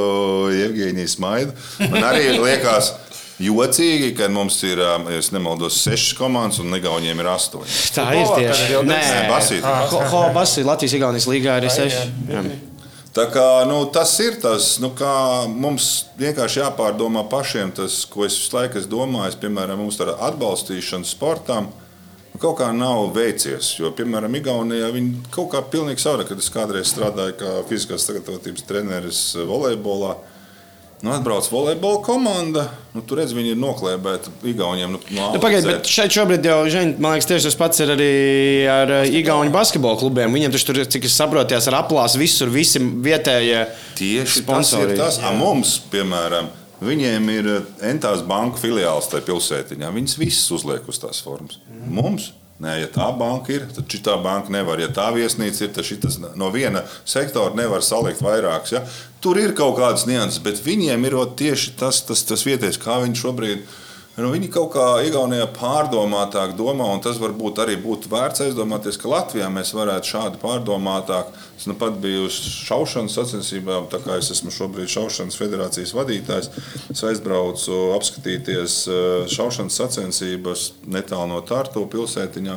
Jevģīnijas maidu. Man arī liekas, jocīgi, ka mums ir, ja nemaldos, sešas komandas un Igauniem ir astoņi. Tā ir tieši. Nē, Basīt. Ho, Basīt, Latvijas-Igaunijas līgā ir seši. Tā kā, nu, tas ir tas, nu, kā mums vienkārši jāpārdomā pašiem, tas, ko es visu laiku esmu domājis, piemēram, mums ar atbalstīšanu sportam. Kaut kā nav veicies, jo, piemēram, Igaunijā viņi kaut kā pilnīgi savādāk, kad es kādreiz strādāju kā fiziskās sagatavotības treneris volejbolā. Nu, atbrauc volejbola komanda. Nu, tur redz, viņi ir noklēpēti Igauniem. Nu, no nu, Pagaidiet, bet šeit šobrīd jau, žen, man liekas, tieši tas pats ir arī ar Igaunijas basketbola klubiem. Viņiem taču tur, cik es saprotu, ar aplāsu visur, visi vietējie tieši sponsori. Tas ir tas, a mums, piemēram, viņiem ir entās banku filiāls tajā pilsētiņā. Viņas visas uzliek uz tās formas. Mm. Mums Nē, ja tā banka ir, tad šī banka nevar. Ja tā viesnīca ir, tad šis no viena sektora nevar salikt vairākus. Ja? Tur ir kaut kādas nianses, bet viņiem ir tieši tas, tas, tas vietējais, kā viņi šobrīd ir Nu, viņi kaut kā Igaunijā pārdomātāk domā, un tas varbūt arī būtu vērts aizdomāties, ka Latvijā mēs varētu šādi pārdomātāk. Es nu pat biju uz šaušanas sacensībām, tā kā es esmu šobrīd šaušanas federācijas vadītājs. Es aizbraucu apskatīties eh, šaušanas sacensības netālu no Tartu pilsētiņā.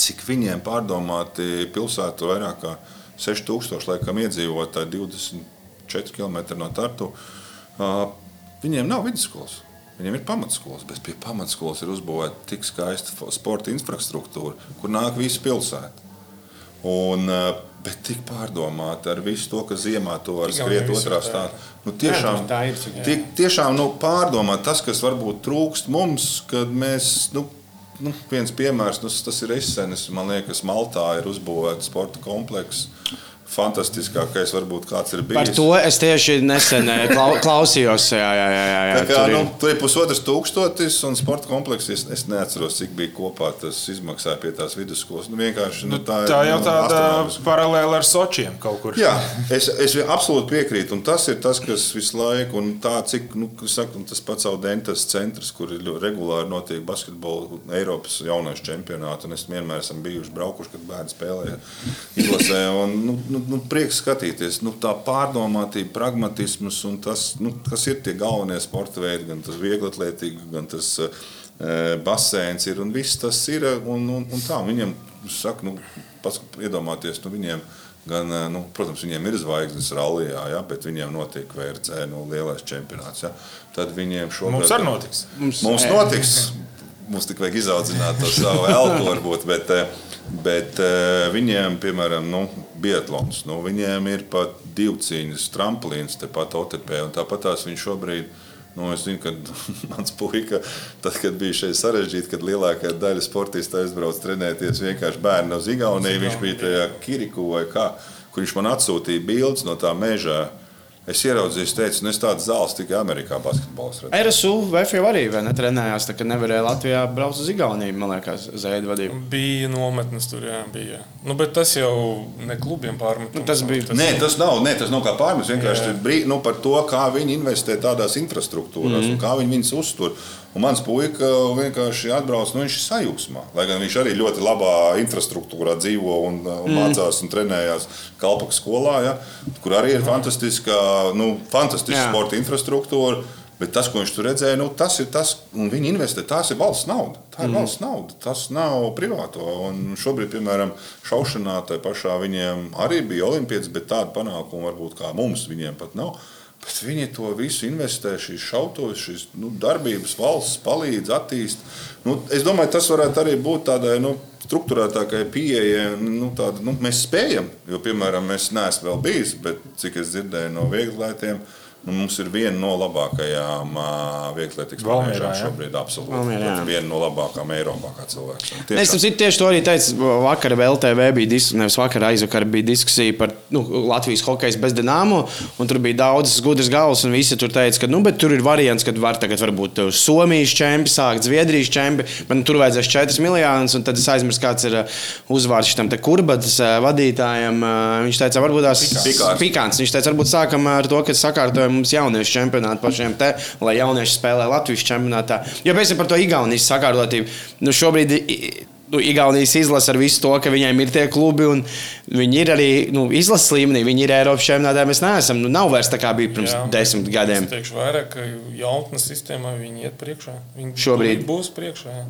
Cik viņiem pārdomāti pilsētu vairāk kā 6000 laikam iedzīvotāji, 24 km no Tartu. Viņiem nav vidusskolas. Viņiem ir pamatskolas, bet pie pamatskolas ir uzbūvēta tik skaista sporta infrastruktūra, kur nāk visa pilsēta. Un, eh, bet tik pārdomāti ar visu to, ka ziemā to var skriet otrā stāvā. Nu, tiešām, jā, ir, tie, tiešām nu, pārdomāt tas, kas varbūt trūkst mums, kad mēs. Nu, nu, viens piemērs, nu, tas ir Esenes. Man liekas, Maltā ir uzbūvēts sporta komplekss fantastiskākais, varbūt kāds ir bijis. Par to es tieši nesen eh, *laughs* klausījos. Jā, jā, jā, jā, jā, kā, tur, nu, tur ir pusotrs tūkstotis, un sporta komplekss. Es, es neatceros, cik bija kopā tas izmaksāja pie tās vidusskolas. Nu, nu, nu, tā, tā jau nu, tāda paralēla ar Sočiem kaut kur. Jā, es, es absolūti piekrītu. Un tas ir tas, kas visu laiku, un tā, cik, nu, saku, tas pats Audentas centrs, kur ir regulāri notiek basketbola Eiropas jaunais čempionāts, un es vienmēr esmu bijuši braukuši, kad bērni spēlēja izlasē. Un, nu, nu, nu, prieks skatīties. Nu, tā pārdomātība, pragmatisms un tas, nu, kas ir tie galvenie sporta veidi, gan tas vieglatlētība, gan tas e, baseins ir un viss tas ir. Un, un, un tā viņiem, saka, nu, pats iedomāties, nu, viņiem. Gan, e, nu, protams, viņiem ir zvaigznes rallija, ja, bet viņiem notiek VRC nu, lielais čempionāts. Ja. Tad viņiem šobrīd mums arī notiks. Mums, mums notiks. Mums tikai vajag izaudzināt to savu elpu, varbūt. Bet, e, Bet uh, viņiem, piemēram, nu, Bietlons, nu, viņiem ir pat divcīņas tramplīns, tepat OTP. Tāpat tās viņš šobrīd. Nu, es zinu, ka *laughs* mans puika, tad, kad bija šeit sarežģīti, kad lielākā daļa sportistu aizbrauca trenēties vienkārši bērnu no Zigaunijas, viņš bija tajā Kiriku vai kā, kur viņš man atsūtīja bildes no tā meža Es ieraudzīju, es teicu, nu, es tādu zāles tikai Amerikā basketbols. RSU VF jau arī netrenējās, tā kā nevarēja Latvijā braukt uz Igauniju, man liekas, Zēda vadība. Bija nometnes tur, jā, bija. Nu, bet tas jau ne klubiem pārmet. Nu, tas bija. Tas nē, tas nav, nē, tas nav kā pārmet, vienkārši brī, nu, par to, kā viņi investē tādās infrastruktūrās mm -hmm. un kā viņi viņus uztur. Un mans puika vienkārši atbrauc, nu viņš ir sajūsmā. Lai gan viņš arī ļoti labā infrastruktūrā dzīvo un, un mm. mācās un trenējās Kalpaka skolā, ja, kur arī ir fantastiska, nu, fantastiska sporta infrastruktūra. Bet tas, ko viņš tur redzēja, nu, tas ir tas, un viņi investē. Tās ir valsts nauda. Tā ir mm. valsts nauda. Tas nav privāto. Un šobrīd, piemēram, šaušanā tai pašā viņiem arī bija olimpiāds, bet tāda panākuma varbūt kā mums viņiem pat nav. Bet viņi to visu investē, šīs šautos, šīs nu, darbības, valsts palīdz, attīst. Nu, es domāju, tas varētu arī būt tādai nu, struktūrētākai pieejai. Nu, nu, mēs spējam, jo, piemēram, es neesmu vēl bijis, bet cik es dzirdēju no vieglētiem, Nu, mums ir viena no labākajām vieglietīgas jā? šobrīd. Absolūti. Viena no labākajām Eiropā kā cilvēks. Un Es tiešām- tam tieši to arī teicu. Vakar LTV bija diskusija, nevis vakar, aizvakar bija diskusija par nu, Latvijas hokeju bez dināmo. un Tur bija daudzas gudras galvas, un visi tur teica, ka nu, bet tur ir variants, ka var tagad varbūt tev Somijas čempions, sākt Zviedrijas čempions, nu, tur vajadzēs 4 miljonus. un Tad es aizmirsu, kāds ir uzvārds tam kurbatas vadītājam. Viņš teica, varbūt tās Pikāns. pikants. Viņš teica, varbūt sākam ar to, ka sakārtojam mums jauniešu čempionātu pašiem te, lai jaunieši spēlē Latvijas čempionātā. Jo pēc tam par to Igaunijas sakārtotību. Nu, šobrīd nu, Igaunijas izlase ar visu to, ka viņiem ir tie klubi, un viņi ir arī nu, izlases līmenī, viņi ir Eiropas čempionātā. Mēs neesam, nu, nav vairs tā kā bija pirms Jā. desmit gadiem. Es teikšu vairāk, ka jaunatnes sistēmā viņi iet priekšā. Viņi Šobrīd. būs priekšā. Jā.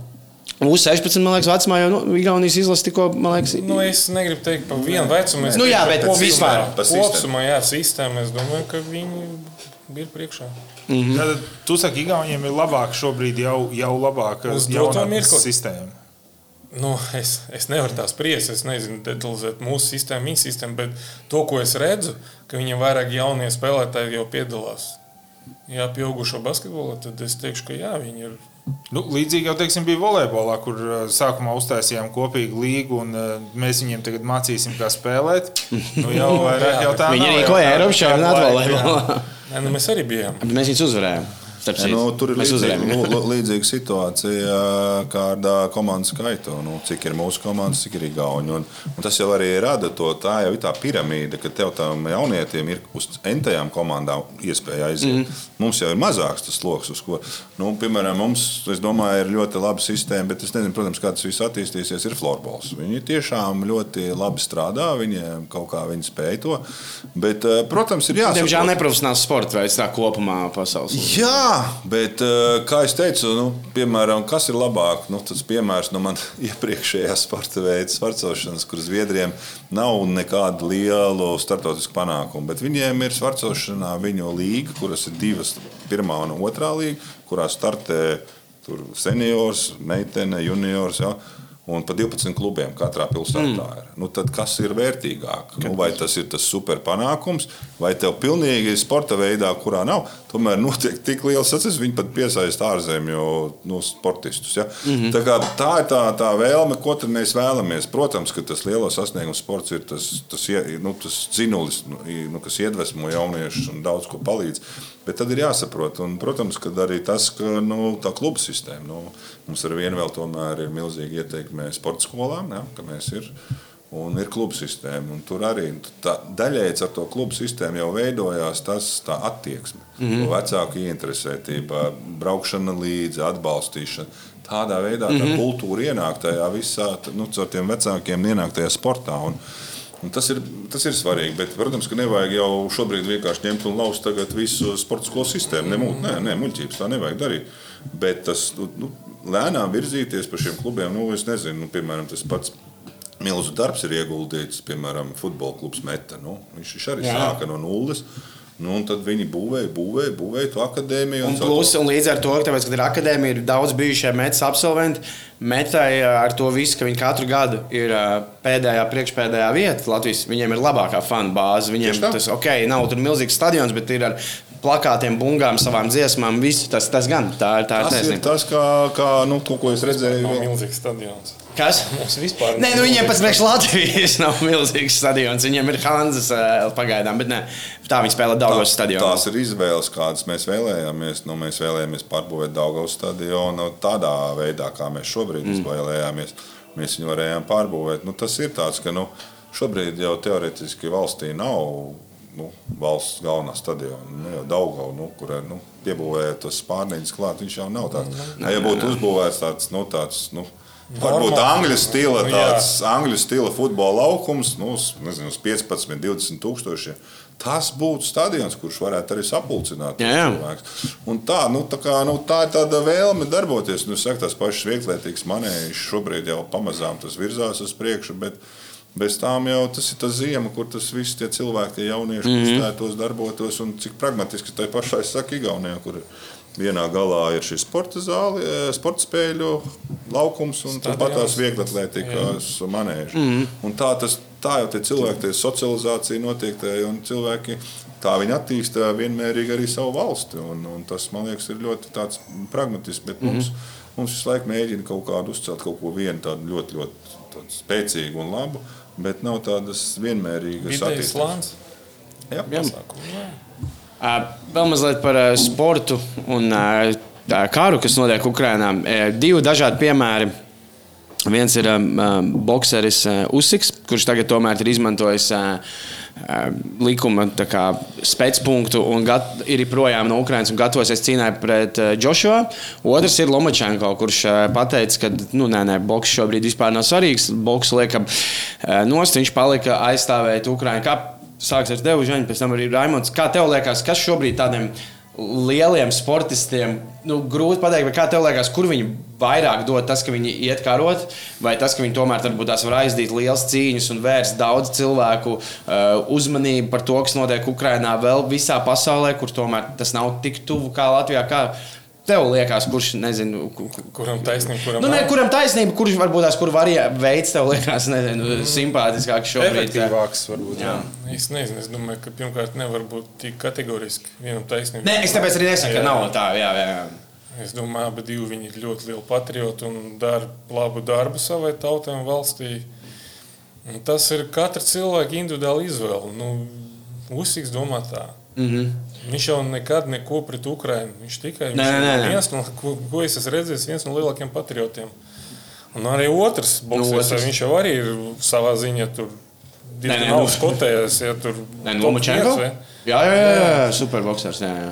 Uz 16, man liekas, vecumā jau nu, Igaunijas izlase tikko, man liekas, Nu, es negribu teikt par vienu vecumu. Nu jā, bet kopumā. vispār. Kopumā, jā, sistēma. Es domāju, ka viņi ir priekšā. Mhm. Tad tu saki, ka Igauniem ir labāk šobrīd jau, jau labāka sistēma. Nu, es, es nevaru tās spriest, es nezinu, detalizēt mūsu sistēmu, viņa sistēmu, bet to, ko es redzu, ka viņam vairāk jaunie spēlētāji jau piedalās. Jā, pieaugušo basketbolā, tad es teikšu, ka jā, viņi ir. Nu, līdzīgi jau teiksim, bija volejbolā, kur uh, sākumā uztaisījām kopīgu līgu, un uh, mēs viņiem tagad mācīsim, kā spēlēt. Nu, jau, *laughs* vairāk, jau tā viņi arī tā- Eiropas tā čempionātā nu, mēs arī bijām. Bet Mēs viņus uzvarējām. Nu, tur ir līdzīga, līdzīga situācija kā ar komandu skaitu. Nu, cik ir mūsu komandas, cik ir un tas jau arī rada to, tā jau tā piramīda, ka tev tam jaunietim ir uz entajām komandām iespēja aiziet. Mm. Mums jau ir mazāks tas sloks, uz ko. Nu, piemēram, mums, domāju, ir ļoti laba sistēma, bet es nezinu, protams, kā tas viss attīstīsies. Ir florbols. Viņi tiešām ļoti labi strādā, viņiem kaut kā viņi spēj to. Bet, protams, ir jāsaprot. Diemžēl neprofesionāls sports veids tā kopumā pasaules. līmenī. Jā, bet, eh, kā jau teicu, nu, piemēram, kas ir labāk? Nu, tas piemērs no man *laughs* iepriekšējā sporta veida, svarcošanas, kur Zviedriem nav nekādu lielu startautisku panākumu. Bet viņiem ir svarcošanā viņu līga, kuras ir divas, pirmā un otrā līga, kurā startē seniors, meitene, juniors. Ja? Un pa 12 klubiem katrā pilsētā ir. Nu, tad kas ir vērtīgāk? Nu, vai tas ir tas super panākums, vai tev pilnīgi sporta veidā, kurā nav, tomēr notiek tik liels sacensības, viņi pat piesaista ārzemju nu, sportistus. Ja? Mm -hmm. tā, tā ir tā, tā vēlme, ko mēs vēlamies. Protams, ka tas lielo sasniegumu sports ir tas, tas, nu, tas dzinulis, nu, nu, kas iedvesmo jauniešus un daudz ko palīdz. Bet tad ir jāsaprot, un, protams, arī tas, ka nu, tā kluba sistēma, nu, mums ar vienu vēl tomēr ir milzīgi ieteikumi sporta skolām, ja, ka mēs ir. Un ir kluba sistēma. Tur arī tā, daļēji ar to klubu sistēmu jau veidojās tas, tā attieksme. Mm -hmm. Vecāku ieinteresētība, braukšana līdzi, atbalstīšana. Tādā veidā tā mm -hmm. kultūra ienāk tajā visā, nu, caur tiem vecākiem ienāk tajā sportā. Un, Un tas, ir, tas ir svarīgi, bet, protams, ka nevajag jau šobrīd vienkārši ņemt un tagad visu sporta skolu sistēmu. Ne, mu- nē, nē, muļķības tā nevajag darīt. Bet tas nu, nu, lēnām virzīties pa šiem klubiem, nu, es nezinu, nu, piemēram, tas pats. Milzu darbs ir ieguldīts, piemēram, futbola klubs Meta. Nu, viņš arī Jā. Sāka no nulles. Nu, un tad viņi būvēja, būvēja, būvēja to akadēmiju. Un, caur plus, un līdz ar to, tāpēc, kad ir akadēmija, ir daudz bijušie metas absolventi. Metai ā, ar to visu, ka viņi katru gadu ir ā, pēdējā, priekšpēdējā vieta Latvijas, viņiem ir labākā fanu bāze. Viņiem tas ok, nav tur milzīgs stadions, bet ir ar plakātiem, bungām, savām dziesmām. Visu, tas, tas gan tā ir. Tā ir Tas ir tas, kā, kā nu, to, ko es redzēju. Nav vēl- milzīgs stadions. Kas? Mums vispār Nē, nu viņiem pats priekš Latvijas nav milzīgs stadions. Viņiem ir Hanzas ā, pagaidām, bet ne, tā viņi spēlē Dāngos stadionā. Tās ir izvēles, kādas mēs vēlējāmies. Nu, mēs vēlējāmies pārbūvēt Dāngavas stadionu tādā veidā, kā mēs šobrīd mm. izvēlējāmies. Mēs viņu varējām pārbūvēt. Nu, tas ir tāds, ka nu, šobrīd jau teorētiski valstī nav nu, valsts galvenā stadiona. Nu, jau Daugava, nu, kur nu, piebūvēta tos spārniņus klāt, viņš jau nav tāds. Ja būtu uzbūvēts tāds, nu, tāds nu, varbūt angļu stila, Nu, tāds angļu stila futbola laukums, nu, nezinu, uz 15, 20 tūkstošiem. Tas būtu stadions, kurš varētu arī sapulcināt cilvēkus. Un Tā, nu, tā, kā, nu, tā ir tāda vēlme darboties. Nu, saku, tās pašas vieglietīgas manējas šobrīd jau pamazām tas virzās uz priekšu. Bet, Bez tām jau tas ir tas ziema, kur tas viss tie cilvēki, tie jaunieši, mm -hmm. kustētos, darbotos. Un cik pragmatiski tai pašai saka Igaunijā, kur vienā galā ir šī sporta zāle, eh, sporta spēļu laukums un tāpat tās vieglatlētikas manēžas. Mm -hmm. Un tā, tas, tā jau tie cilvēki, tie socializācija notiek, tie, un cilvēki tā viņi attīsta vienmērīgi arī savu valsti. Un, un tas, man liekas, ir ļoti pragmatisks. Bet mums, mm -hmm. mums visu laiku mēģina kaut kādu uzcelt kaut ko vienu tādu ļoti, ļoti tādu spēcīgu un labu, bet nav tādas vienmērīgas plāns. Jā, Pasākumu, jā. Uh, Vēl mazliet par uh, sportu un uh, tā karu, kas notiek Ukrajinā. Uh, divi dažādi piemēri. Viens ir um, bokseris uh, Usiks, kurš tagad tomēr ir izmantojis uh, likuma tā kā, spēcpunktu un gat, ir projām no Ukrainas un gatavosies cīņai pret uh, Joshua. Otrs ir Lomačenko, kurš uh, pateica, ka nu, nē, nē, boks šobrīd vispār nav svarīgs. Boks liekam uh, nost, viņš palika aizstāvēt Ukraiņu. Kā sāks ar tevi, Žaņa, pēc tam arī Raimons. Kā tev liekas, kas šobrīd tādiem lieliem sportistiem, nu, grūti pateikt, kā tev liekas, kur viņi vairāk dod tas, ka viņi iet karot, vai tas, ka viņi tomēr varbūt tās var aizdīt liels cīņas un vērst daudz cilvēku uh, uzmanību par to, kas notiek Ukrajinā, vēl visā pasaulē, kur tomēr tas nav tik tuvu kā Latvijā. Kā Tev liekas, kurš nezinu, ku- ku- Kuram taisnība, kuram Nu, ne, kuram taisnība, kurš varbūt tās kur varie- veids tev liekas nezinu, simpātiskāks šobrīd? Efektīvāks varbūt. Jā. Es nezinu, es domāju, ka pirmkārt nevar būt tik kategoriski vienam taisnībai. Nē, es tāpēc arī nesaku, ka Jā. nav tā. Jā, jā, jā. Es domāju, abi divi viņi ir ļoti lieli patrioti un dara labu darbu savai tautai un valstī. Un tas ir katra cilvēka individuāla izvēle. Nu, Uzsīgs domā tā. Mm -hmm. Viņš jau nekad neko pret Ukrajinu. Viņš tikai Nē, nē, nē, nē. viens no, ko, ko es esmu redzējis, viens no lielākajiem patriotiem. Un arī otrs, boxers, otrs. viņš jau arī ir savā ziņā tur diezgan nu- augsts kotējies. Ja tur Nē, top Lomačenko? vai? Jā, jā, jā, jā, superboxers. Jā, jā.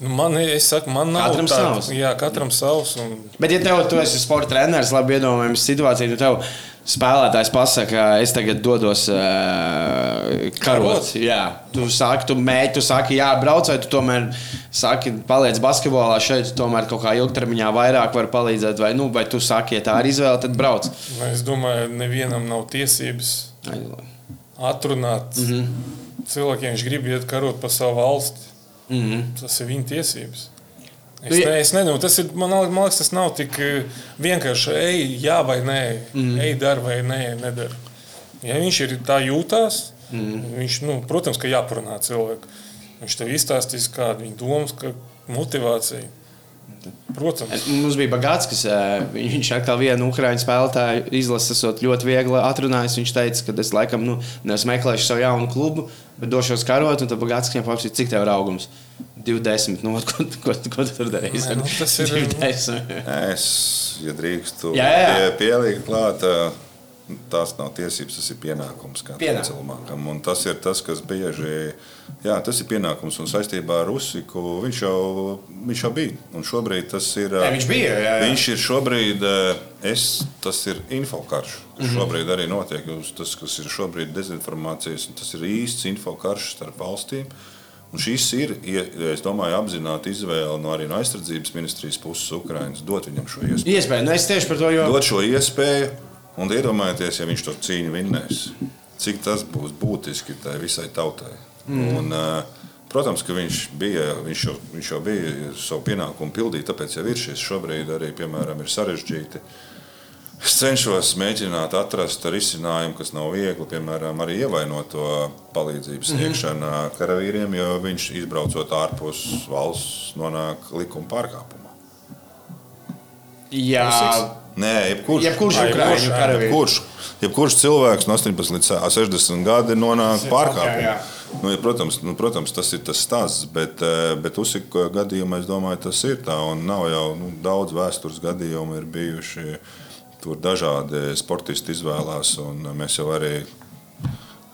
Nu, Man, es saku, man nav Katram tāda- savs. Jā, katram savs. Un, Bet, ja tev tu esi sporta treneris, labi iedomājams situāciju, tad tev spēlētājs pasaka, es tagad dodos uh, karot. Karot? Jā, tu saki, tu mēģini, tu saki, jā, brauc, vai tu tomēr saki, paliec basketbolā šeit, tu tomēr kaut kā ilgtermiņā vairāk var palīdzēt, vai, nu, vai tu saki, ja tā ir izvēle, tad brauc. es domāju, nevienam nav tiesības atrunāt mm. -hmm. cilvēkiem, viņš grib iet karot pa savu valsti. Mm -hmm. Tas ir viņa tiesības. Es, ne, es nezinu, tas ir. Man man liekas, tas nav tik eh, vienkārši ej, jā vai nē, mm. ej, dari vai nē, nedara. Ja viņš ir tā jūtās, mm. Viņš, nu, protams, ka jāparunā cilvēku. Viņš tev izstāstīs, kāda ir viņa domas, ka motivācija. Protams, Mums bija bagāts, kas eh, viņš atkal vienu ukrāņu spēlētāju izlases ļoti viegli atrunājis. Viņš teica, ka es laikam nu, meklēšu savu jaunu klubu, bet došos karot, un tad bagāts viņam paprasīja, cik tev ir augums. 20. Nu, ko, ko, ko tu tur darīsi? Nē, nu, tas ir- 20. Es, ja drīkstu Jā, jā, jā. pie, pielikt klāt, ā, tās nav tiesības, tas ir pienākums Pienākums. cilvēkam. Un tas ir tas, kas bieži, jā, tas ir pienākums un saistībā ar Rusiku. Viņš jau, viņš jau bija. Un šobrīd tas ir. ā, Nē, viņš bija, jā, jā. Viņš ir šobrīd, ā, es, tas ir infokarš. Mhm. kas Šobrīd arī notiek. Tas, kas ir šobrīd dezinformācijas, un tas ir īsts infokarš starp valstīm. Un šis ir, ie- es domāju, apzināti izvēle no arī no aizsardzības ministrijas puses Ukraiņas dot viņam šo iespēju. Iespēja, nu es tieši par to jau. Dot šo iespēju, un iedomājieties, ja viņš to cīņu vinnēs, cik tas būs būtiski tai visai tautai. Mm. Un, protams, ka viņš, bija, viņš, jau, viņš jau bija savu pienākumu pildīt, tāpēc jau ir šis šobrīd arī, piemēram, ir sarežģīti. Es cenšos mēģināt atrast risinājumu, kas nav viegli, piemēram, arī ievainot to palīdzību sniegšanu mm. karavīriem, jo viņš izbraucot ārpus valsts nonāk likuma pārkāpumā. Jā, Nē, jebkurš. jebkurš jebkurš. Jebkurš, jebkurš cilvēks no 18 līdz 60 gadiem nonāk pārkāpumā. Nu, ja, protams, nu, protams, tas ir tas stāsts, bet, eh, bet uzsika gadījumā es domāju, tas ir tā. Un nav jau nu, daudz vēstures gadījumu ir bijuši. Tur dažādi sportisti izvēlās, un mēs jau arī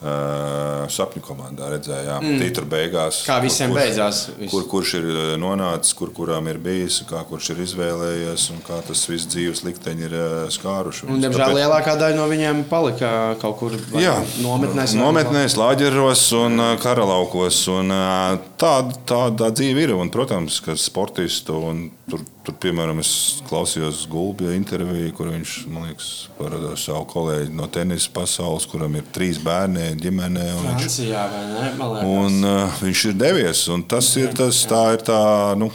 uh, sapņu komandā redzējām, mm. tītra beigās. Kā visiem kurš- beidzās viss. Kur, kurš ir nonācis, kur kuram ir bijis, kā kurš ir izvēlējies, un kā tas viss dzīves likteņi ir skāruši. Un, diemžēl lielākā daļa no viņiem palika kaut kur Jā, nometnēs. nometnēs, lāģeros un karalaukos. Un, ā, Tāda tā, tā dzīve ir. Un, protams, ka sportistu un tur, tur, piemēram, es klausījos Gulbja interviju, kur viņš liekas par savu kolēģi no tenisa pasaules, kuram ir trīs bērni ģimenē. un Viņš, Francijā vai ne? Un, uh, viņš ir devies. un Tas ir tas, tā ir tā. Nu,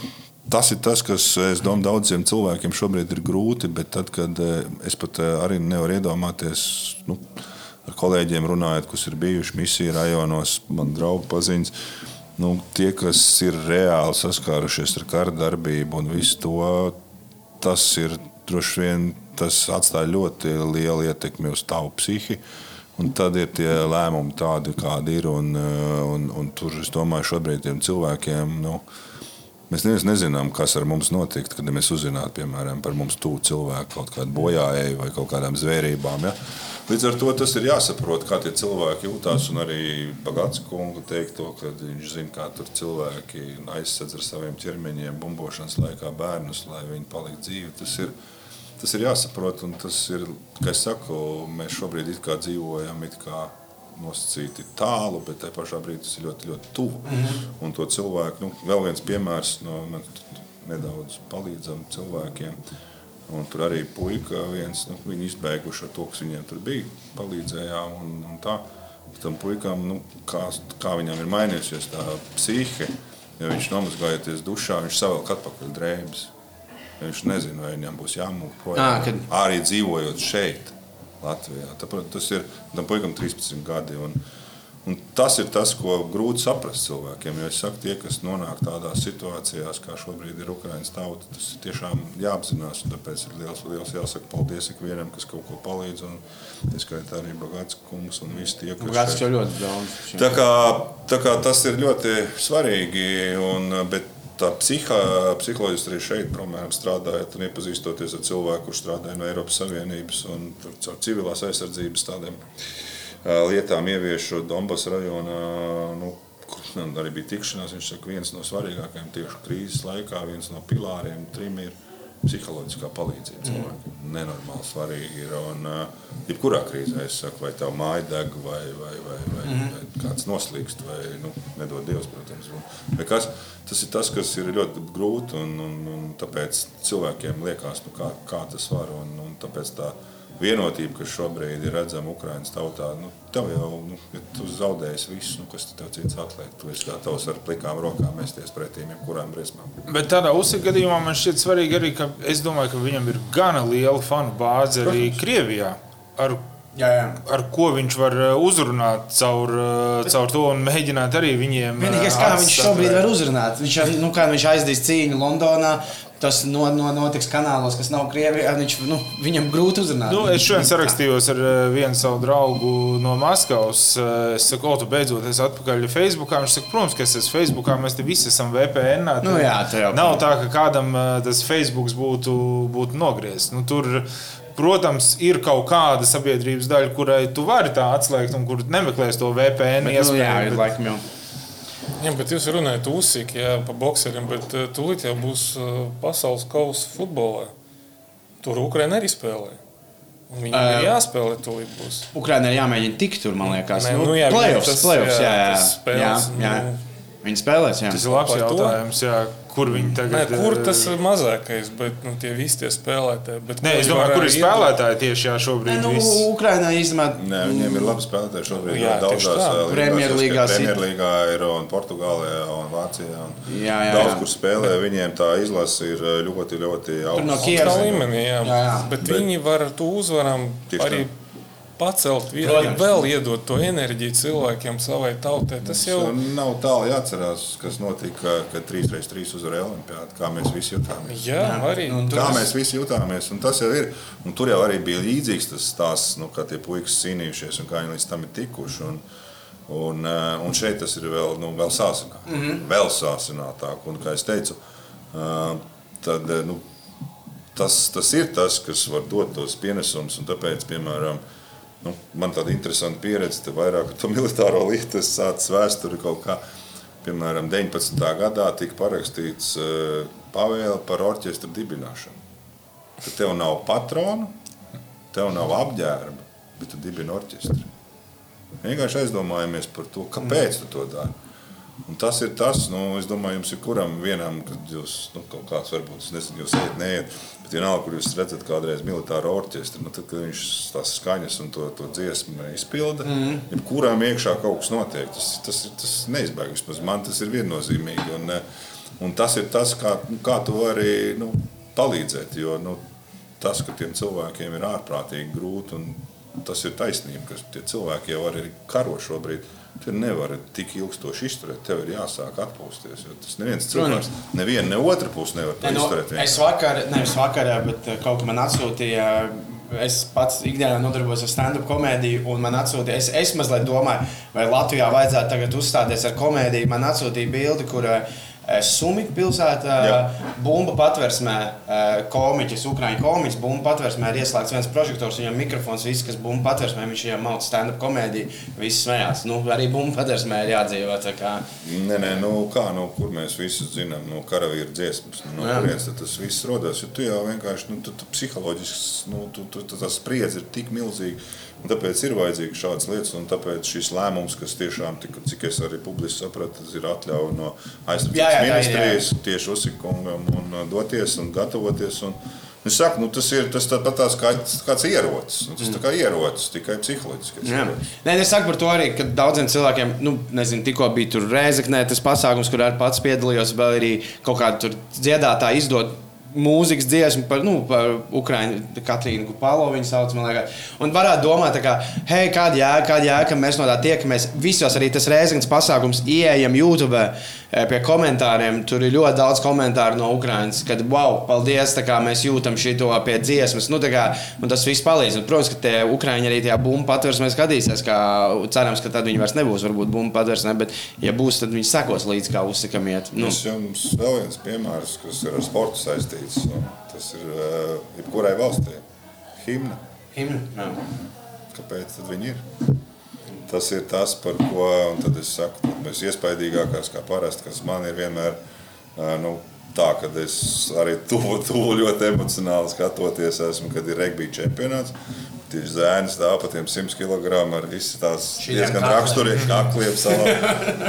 Tas ir tas, kas domāju, daudziem cilvēkiem šobrīd ir grūti, bet tad, kad eh, es pat eh, arī nevaru iedomāties, nu, ar kolēģiem runājot, kas ir bijuši misiju rajonos, man draugi paziņas, nu, tie, kas ir reāli saskārušies ar kara darbību un visu to, tas ir droši vien tas atstāja ļoti lielu ietekmi uz tavu psihi. Un tad ir tie lēmumi tādi, kādi ir. Un, un, un tur es domāju, šobrīd tiem cilvēkiem. Nu, Mēs neviens nezinām, kas ar mums notiks, kad mēs uzzinātu, piemēram, par mums tuvu cilvēku kaut kādu bojāēju vai kaut kādām zvērībām. Ja? Līdz ar to tas ir jāsaprot, kā tie cilvēki jūtas. Un arī Bagāts kunga teikt to, ka viņš zina, kā tur cilvēki aizsedz ar saviem ķermeņiem bumbošanas laikā bērnus, lai viņi paliktu dzīvi. Tas ir, tas ir jāsaprot, un tas ir, kā es saku, mēs šobrīd dzīvojam it kā nosacīti tālu, bet tajā pašā brīdī tas ir ļoti, ļoti tuvu. Mm -hmm. Un to cilvēku, nu, vēl viens piemērs, no man nedaudz palīdzam cilvēkiem. Un tur arī puika viens, nu, viņi izbeiguši ar to, kas viņiem tur bija, palīdzējām. Un, un tā, tam puikam, nu, kā, kā viņam ir mainījusies tā psihe, ja viņš nomazgājoties dušā, viņš savelk atpakaļ drēbes. Viņš nezina, vai viņam būs jāmūk projām. Kad... Arī dzīvojot šeit. Latvijā. Tāpēc tas ir tam puikam 13 gadi. Un, un tas ir tas, ko grūti saprast cilvēkiem. Jo es saku, tie, kas nonāk tādās situācijās, kā šobrīd ir Ukraiņas tauta, tas ir tiešām jāapzinās. Tāpēc ir liels, liels jāsaka paldies ikvienam, kas kaut ko palīdz. Un, es skaitā arī Bagāts kungs un visi tie, kas Bagāts jau ļoti daudz. Tā kā, tā kā tas ir ļoti svarīgi. Un, bet, tā psihā, psiholoģiski arī šeit, piemēram, strādājot un iepazīstoties ar cilvēku, kurš strādāja no Eiropas Savienības un caur civilās aizsardzības tādiem lietām ieviešot Donbass rajonā. Nu, kur arī bija tikšanās, viņš saka, viens no svarīgākajiem tieši krīzes laikā, viens no pilāriem trim ir psiholoģiskā palīdzība cilvēkiem. Mm. Nenormāli svarīgi ir. Un, uh, jebkurā krīzē, es saku, vai tā māja deg, vai, vai, vai, vai, mm. vai kāds noslīkst, vai nu, nedod Dievs, protams. Un, kas, tas ir tas, kas ir ļoti grūti, un, un, un tāpēc cilvēkiem liekas, nu, kā, kā tas var. Un, un tāpēc tā, vienotība, kas šobrīd ir redzama Ukraiņas tautā, nu, tev jau nu, ja tu zaudēsi visu, nu, kas tev cits atliek. Tu esi gatavs ar plikām rokām mēsties pretī jebkurām briesmām. Bet tādā uzsver gadījumā man šķiet svarīgi arī, ka es domāju, ka viņam ir gana liela fanu bāze arī Protams. Krievijā. Ar Jā, jā. Ar ko viņš var uh, uzrunāt caur, uh, caur to un mēģināt arī viņiem. Vienīgais, kā viņš šobrīd var uzrunāt, viņš, nu, viņš aizdīs cīņu Londonā, tas no, no, notiks kanālos, kas nav Krievijā. Viņš, nu, viņam grūti uzrunāt. Nu, es šodien sarakstījos ar eh, vienu savu draugu no Maskavas. Eh, es saku, o, tu beidzot esi atpakaļ Facebookā. Viņš saka, protams, ka es esmu Facebookā, mēs te visi esam VPN. Nu, jā, nav tā, ka kādam eh, tas Facebook būtu, būtu nogriezts. Nu, tur, Protams, ir kaut kāda sabiedrības daļa, kurai tu vari tā atslēgt un kur nemeklēs to VPN bet, iespēju. Nu, jā, ir laikam jau. Jā, bet jūs runājat uzsīk, jā, pa bokseriem, bet eh, tūlīt jau būs eh, pasaules kausa futbolā. Tur Ukraina arī spēlē. Viņam uh, ir jāspēlē, tūlīt būs. Ukraiņai ir jāmēģina tikt tur, man liekas. Nē, nu, nu, jā, playoffs, tas, playoffs, jā, jā, jā, spēles, jā, jā. Nu, Viņi spēlēs, jā. Tas ir labs jautājums. Jā kur viņi tagad ir. Kur tas ir mazākais, bet nu, tie visi tie spēlētāji. Nē, es domāju, kur ir spēlētāji tieši jā, šobrīd. Nu, Ukrainā īstenībā. Nē, viņiem ir labi spēlētāji šobrīd. Jā, daudzās Premjerlīgā. Premjerlīgā ir un Portugālē un Vācijā. Un jā, jā, daudz, kur spēlē, viņiem tā izlase ir ļoti, ļoti augsta. No Kievas līmenī, jā. jā, jā. Bet, bet viņi var ar to uzvaram arī. Tā pacelt, Protams. vēl iedot to enerģiju cilvēkiem, savai tautai. Tas jau nav tālu jāatcerās, kas notika, kad 3x3 uzvarēja Olimpijādu. Kā mēs visi jutāmies. Jā, arī. Un, kā mēs visi jutāmies. Un tas jau ir. Un tur jau arī bija līdzīgs tas stāsts, nu, kā tie puikas cīnījušies un kā viņi līdz tam ir tikuši. Un, un, eh, un šeit tas ir vēl, nu, vēl sāsinātāk. Mm -hmm. Vēl sāsinātāk. Un, kā es teicu, eh, tad, eh, nu, tas, tas ir tas, kas var dot tos pienesumus. Un tāpēc, piemēram, Nu, man tāda interesanta pieredze, ka vairāk to militāro lietu es sācu vēsturi kaut kā. Piemēram, 19. gadā tika parakstīts uh, pavēle par orķestra dibināšanu. Tad tev nav patronu, tev nav apģērba, bet tu dibini orķestri. Vienkārši aizdomājamies par to, kāpēc tu to dari. Un tas ir tas, nu, es domāju, jums ir kuram vienam, kad jūs nu, kaut kāds, varbūt, es nezinu, jūs ejat, neiet, bet vienalga, kur jūs redzat kādreiz militāru orķestri, nu, tad, kad viņš tās skaņas un to, to dziesmu izpilda, mm -hmm. jebkurām iekšā kaut kas notiek. Tas, tas, tas neizbēgams, vismaz man tas ir viennozīmīgi. Un, un tas ir tas, kā, nu, kā tu vari nu, palīdzēt, jo nu, tas, ka tiem cilvēkiem ir ārprātīgi grūti, un tas ir taisnība, ka tie cilvēki jau arī karo šobrīd Tu nevari tik ilgstoši izturēt. Tev ir jāsāk atpūsties. Tas neviens cilvēks, neviena, ne otra puse nevar Ne, nu, izturēt. es vakar, nevis vakarā, bet eh, kaut kā man atsūtīja. Es pats ikdienā nodarbojos ar stand-up komēdiju, un man atsūtīja, es, es mazliet domāju, vai Latvijā vajadzētu tagad uzstāties ar komēdiju. Man atsūtīja bildi, kur uh, Sumika pilsētā, bumba patversmē, uh, komiķis, ukrāņu komiķis, bumba patversmē ir ieslēgts viens prožektors, viņam mikrofons, viss, kas bumba patversmē, viņš jau māca stand-up komēdiju, visi smējās. Nu, arī bumba patversmē ir jādzīvot. tā kā. Nē, nē, nu, kā, nu, kur mēs visi zinām, no karavīra dziesmas, nu, no Jā. kurienes tas viss rodas. Jo tu jau vienkārši, nu, tu, tu psiholoģiski, nu, tu, tu, tu, tas spriedzi ir tik milzīgi. Un Tāpēc ir vajadzīgas šādas lietas, un tāpēc šis lēmums, kas tiešām, tik, cik es arī publiski sapratu, tas ir atļauts no aizsardzības ministrijas tieši uzsikungam un uh, doties un gatavoties. Un, Es saku, nu, tas ir tas tāpat tās kā kāds ierocis. Nu, Tas tā kā ierocis, tikai ierocis. Nē, es saku par to arī, ka daudziem cilvēkiem, nu, nezinu, tikko bija tur Rēzaknē, tas pasākums, kur arī pats piedalījos, vēl arī kaut kāda dziedātāja izdod. Mūzikas dziesmu par, nu, par Ukrāņu, Katrīnu Kupalo viņa sauc, man liekas. Un varētu domāt, kā, hei, kāda jēga, kāda jēga, ka mēs no tā tiekamies. Visos arī tas reizes pasākums ieejam YouTube pie komentāriem. Tur ir ļoti daudz komentāru no Ukrāņas, kad, wow, paldies, kā mēs jūtam šito pie dziesmas. Nu, kā, tas viss palīdz. Un, protams, ka tie Ukrāņi arī tajā bumbu patversmē skatīsies, kā cerams, ka tad viņi vairs nebūs, varbūt bumbu patversmē, bet, ja būs, tad viņi sekos līdz kā uzsakam iet. Nu, Nu. Jums vēl viens piemērs, kas ir ar sportu saistīts. Nu, tas ir uh, jebkurai valstī. Himna. himna, jā. Kāpēc tad viņi ir? Tas ir tas, par ko un tad es saku, mēs iespaidīgākās, kā parasti, kas man ir vienmēr nu, tā, ka es arī tuvu, tuvu ļoti emocionāli skatoties, esmu, kad ir regbija čempionāts. Tieši zēns stāv pa tiem 100 kg ar izstāstās Šīm diezgan raksturīgi *laughs* kakliem savā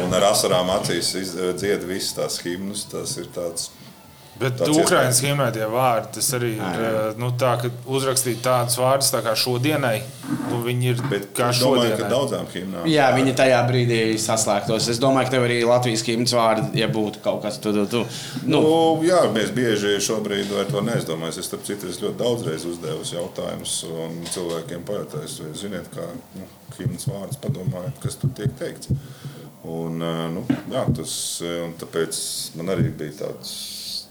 un ar asarām acīs dzied visas tās himnas. Tas ir tāds Bet iespējas. himnā tie vārdi, tas arī ir eh, nu, tā, ka uzrakstīt tādus vārdus tā kā šodienai, nu, viņi ir Bet kā es domāju, ka šodienai. daudzām himnām. Jā, viņi tajā brīdī saslēgtos. Es domāju, ka tev arī Latvijas himnas vārdi, ja būtu kaut kas tāds, tu, Nu, nu, jā, mēs bieži šobrīd ar to neizdomājam. Es starp citu es ļoti daudzreiz uzdevu jautājumus un cilvēkiem pajautāju, vai ziniet, kā nu, himnas vārds padomājat, kas tur tiek teikts. Un, eh, nu, jā, tas, eh, un tāpēc man arī bija tāds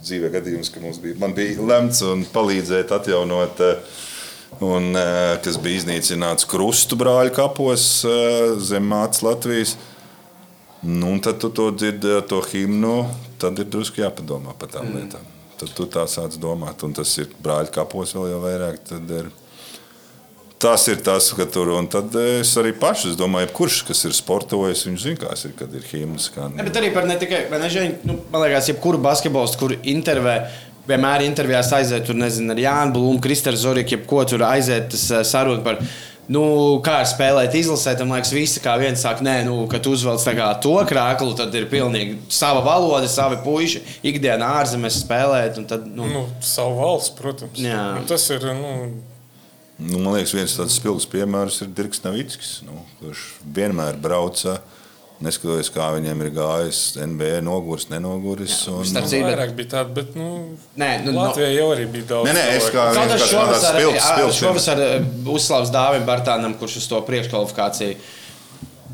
dzīvē gadījums, ka mums bija, man bija lemts un palīdzēt atjaunot. eh, Un, eh, kas bija iznīcināts krustu brāļu kapos eh, zem mātes Latvijas. Nu, un tad tu to dzirdi, to himnu, tad ir drusku jāpadomā par tām mm. lietām. Tad tu tā sāc domāt, un tas ir brāļa kapos vēl jau vairāk. Tad ir, tas ir tas, ka tur un tad es arī pašs domāju, kurš kas ir sportojis, viņš zina, kas ir, kad ir himnas. Kā, Ne, bet arī par ne tikai, vai ne, Žēņ, nu, man liekas, jebkuru basketbolistu, kur intervē, vienmēr intervijās aiziet, tur nezinu, ar Jānu Blūmu, Kristēnu Zoriku, jebko tur aiziet, tas eh, saruna par. Nu, kā ir spēlēt, izlasīt, man liekas, visi kā viens saka, nē, nu, kad uzvelc to krāklu, tad ir pilnīgi sava valoda, savi puiši, ikdienā ārzemēs spēlēt. un Tad, nu, Nu, savu valsts, protams. Jā. Nu, tas ir. Nu, Nu, man liekas, viens tāds spilgts piemērs ir Dirks Novickis, nu, kurš vienmēr brauca. Neskatoties, kā viņiem ir gājis, NBA noguris, nenoguris. Un, starp nu, citu, bet- vairāk bija tāda, bet nu, Nē, nu, no- Latvijā jau arī bija daudz. Nē, nē, es kā- tāds šovasar, spilgts- jā, šovasar eh, uzslavs Dāvim Bartānam, kurš uz to priekškvalifikāciju.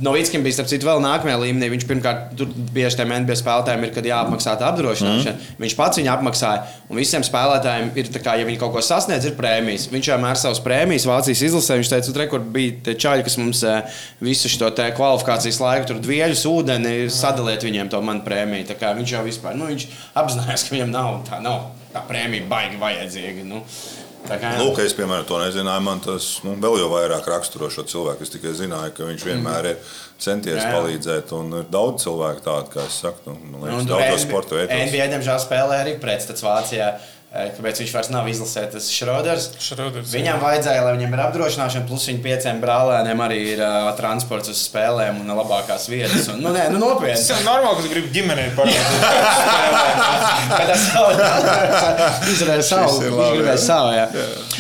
Novickim bija starp citu vēl nākamajā līmenī. Viņš pirmkārt tur bieži tiem NBA spēlētājiem ir, kad jāapmaksā tā apdrošināšana. Mm. Viņš pats viņu apmaksāja. Un visiem spēlētājiem ir, tā kā, ja viņi kaut ko sasniedz, ir prēmijas. Viņš vienmēr savas prēmijas Vācijas izlasē. Viņš teica, tur bija čaļi, kas mums eh, visu šo kvalifikācijas laiku, tur dvieļus, ūdeni, sadaliet viņiem to manu prēmiju. Tā kā viņš jau vispār, nu, viņš apzinājās, ka viņam nav tā, nav tā prēmija baigi vajadzīga. Nu. Kā. Lūk, es piemēram to nezināju. Man tas nu, vēl jau vairāk raksturo šo cilvēku. Es tikai zināju, ka viņš vienmēr ir centies Jā, jā. palīdzēt. Un ir daudz cilvēku tādu, kā es saku, nu, man liekas, Un daudzos sporta veidos. NBA, diemžēl, spēlē arī pretstats Vācijā. Eh, Kāpēc viņš vairs nav izlasīts, tas Šroders. Šroders, Viņam vajadzēja, lai viņam ir apdrošināšana, plus viņa pieciem brālēniem arī ir uh, transports uz spēlēm un labākās vietas. Un, nu, nē, nu, Tas nopietni. ir normāli, ka gribi ģimenei parādīt. Bet tas izdarīja savu. *laughs* Viņš labi, gribēja jā. savu. Jā.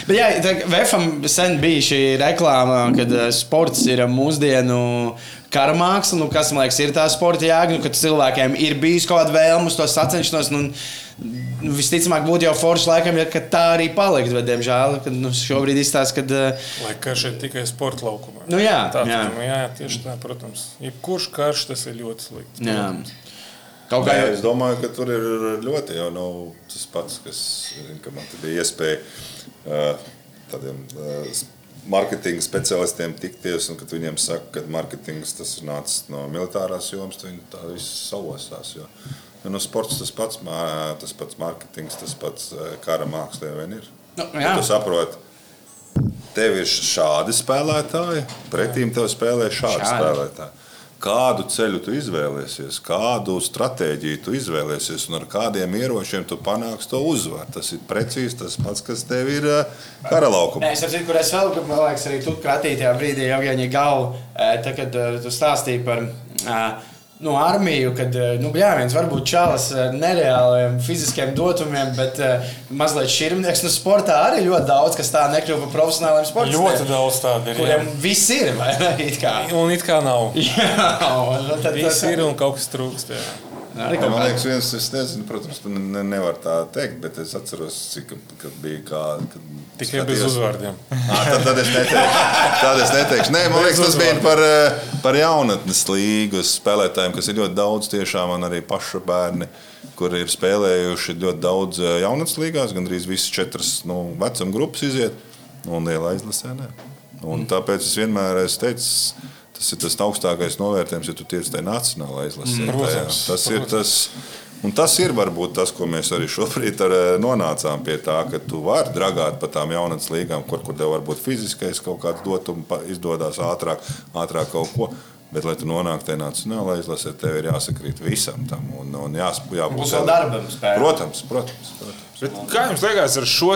Bet, jā, VFam sen bija šī reklāma, kad eh, sports ir mūsdienu kara māksla, nu, kas man liekas, ir tā sporta jēga, nu, kad cilvēkiem ir bijis kaut kāda vēlme uz to sacenšanos. Nu, nu, visticamāk, būtu jau forši laikam, ja tā arī paliktu. Bet, diemžēl, kad, nu, šobrīd izstāsta, ka. uh, Lai karš ir tikai sporta laukumā. Nu, jā, tā, jā. Nu, jā, tieši tā, protams. Jebkurš karš tas ir ļoti slikts. Jā. Kaut kā jau es domāju, ka tur ir ļoti jau nu, tas pats, kas ka man bija iespēja uh, tādiem uh, marketinga specialistiem tikties, un kad viņiem saka, ka marketings tas ir nācis no militārās jomas, tad viņi tā viss salosās. Jo, jo no sports tas pats, tas pats marketings, tas pats uh, kara mākslā vien ir. Nu, Ja jā. tu saproti, tev ir šādi spēlētāji, pretīm tev spēlē šādi Šādi. spēlētāji. Kādu ceļu tu izvēlēsies, kādu stratēģiju tu izvēlēsies un ar kādiem ieročiem tu panāksi to uzvaru. Tas ir precīzi tas pats, kas tev ir eh, kara laukumā. Es saprotu, kur es vēl, man liekas, arī tu kratīji tajā brīdī, jau eh, tad, kad eh, tu stāstīji par eh, nu, armiju, kad nu, bļāviens varbūt čalas ar nereāliem fiziskiem dotumiem, bet uh, mazliet šķirmnieks nu, sportā arī ļoti daudz, kas tā nekļuva par profesionāliem sportistiem. Ļoti daudz tādu ir. Kuriem jā. viss ir, vai ne? It kā. Un it kā nav. *laughs* Jā, un tad Viss ir un kaut kas trūkst. jā. Kaut man liekas, viens, es nezinu, protams, tu ne, nevar tā teikt, bet es atceros, cik kad bija kā. Kad Tikai bez skatījos- uzvārdiem. À, *laughs* tad, tad es neteikšu. Tad es neteikšu. Nē, man liekas, tas bija par, eh, par jaunatnes līgas spēlētājiem, kas ir ļoti daudz tiešām man arī paša bērni, kur ir spēlējuši ļoti daudz eh, jaunatnes līgās, gandrīz visas četras nu, vecuma grupas iziet, un lielā izlasē. Nē. Un tāpēc es vienmēr esmu teicis, tas ir tas augstākais novērtējums, ja tu tiec tajā nacionālajā izlasē. Mm, protams, tas ir tas. Un tas ir varbūt tas, ko mēs arī šobrīd ar, eh, nonācām pie tā, ka tu vari dragāt pa tām jaunatnes līgām, kur, kur tev varbūt fiziskais kaut kāds dotums pa- izdodas ātrāk, ātrāk kaut ko. Bet, lai tu nonāktu tajā nacionālajā izlasē, tev ir jāsakrīt visam tam. Un, un jās, jābūt Būs vēl darbam spēlēt. Protams, protams. protams. Bet kā jums liekas ar šo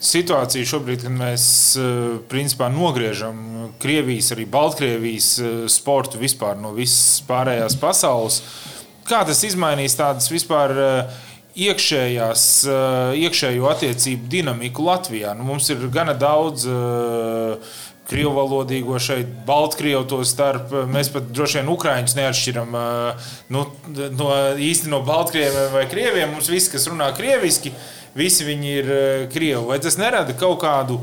situāciju šobrīd, kad mēs eh, principā nogriežam Krievijas, arī Baltkrievijas eh, sportu vispār no visas pārējās pasaules? Kā tas izmainīs tādas vispār eh, iekšējās, iekšējo attiecību dinamiku Latvijā? Nu, mums ir gana daudz eh, krievu valodīgo šeit, Baltkrievu to starp. Mēs pat droši vien Ukrāņus neatšķiram eh, nu, no īsti no Baltkrieviem vai Krieviem. Mums visi, kas runā krieviski, visi viņi ir eh, krievi. Vai tas nerada kaut, kādu,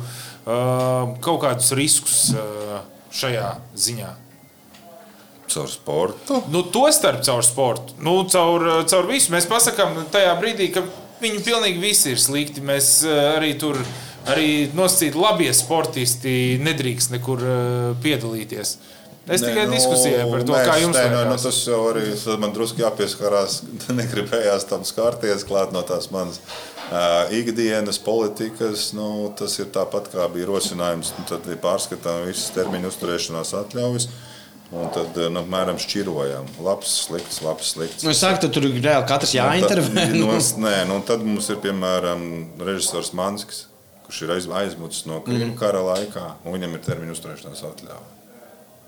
eh, kaut kādus riskus eh, šajā ziņā? Caur sportu. Nu, to starp caur sportu, nu, caur, caur visu. Mēs pasakām tajā brīdī, ka viņi pilnīgi visi ir slikti. Mēs arī tur arī nosacīti labie sportisti nedrīkst nekur piedalīties. Es Nē, tikai nu, diskusijai par to, nē, kā jums nē, nu, nu, tas jau arī tad man drusku jāpieskarās. *laughs* Negribējās tam skarties klāt no tās manas uh, ikdienas politikas. Nu, tas ir tāpat kā bija rosinājums. Nu, tad ir pārskatām visas termiņu uzturēšanās atļaujas. Un tad, nu, apmēram, šķirojam. Labs, slikts, labs, slikts. Nu, saku, tu tur reāli katrs jāintervē. Nu, Nu, tad- nē, nu, tad mums ir piemēram režisors Manskis, kurš ir aiz- aizmucis no Krievijas kara laikā, un viņam ir termiņu uzturēšanās atļauja.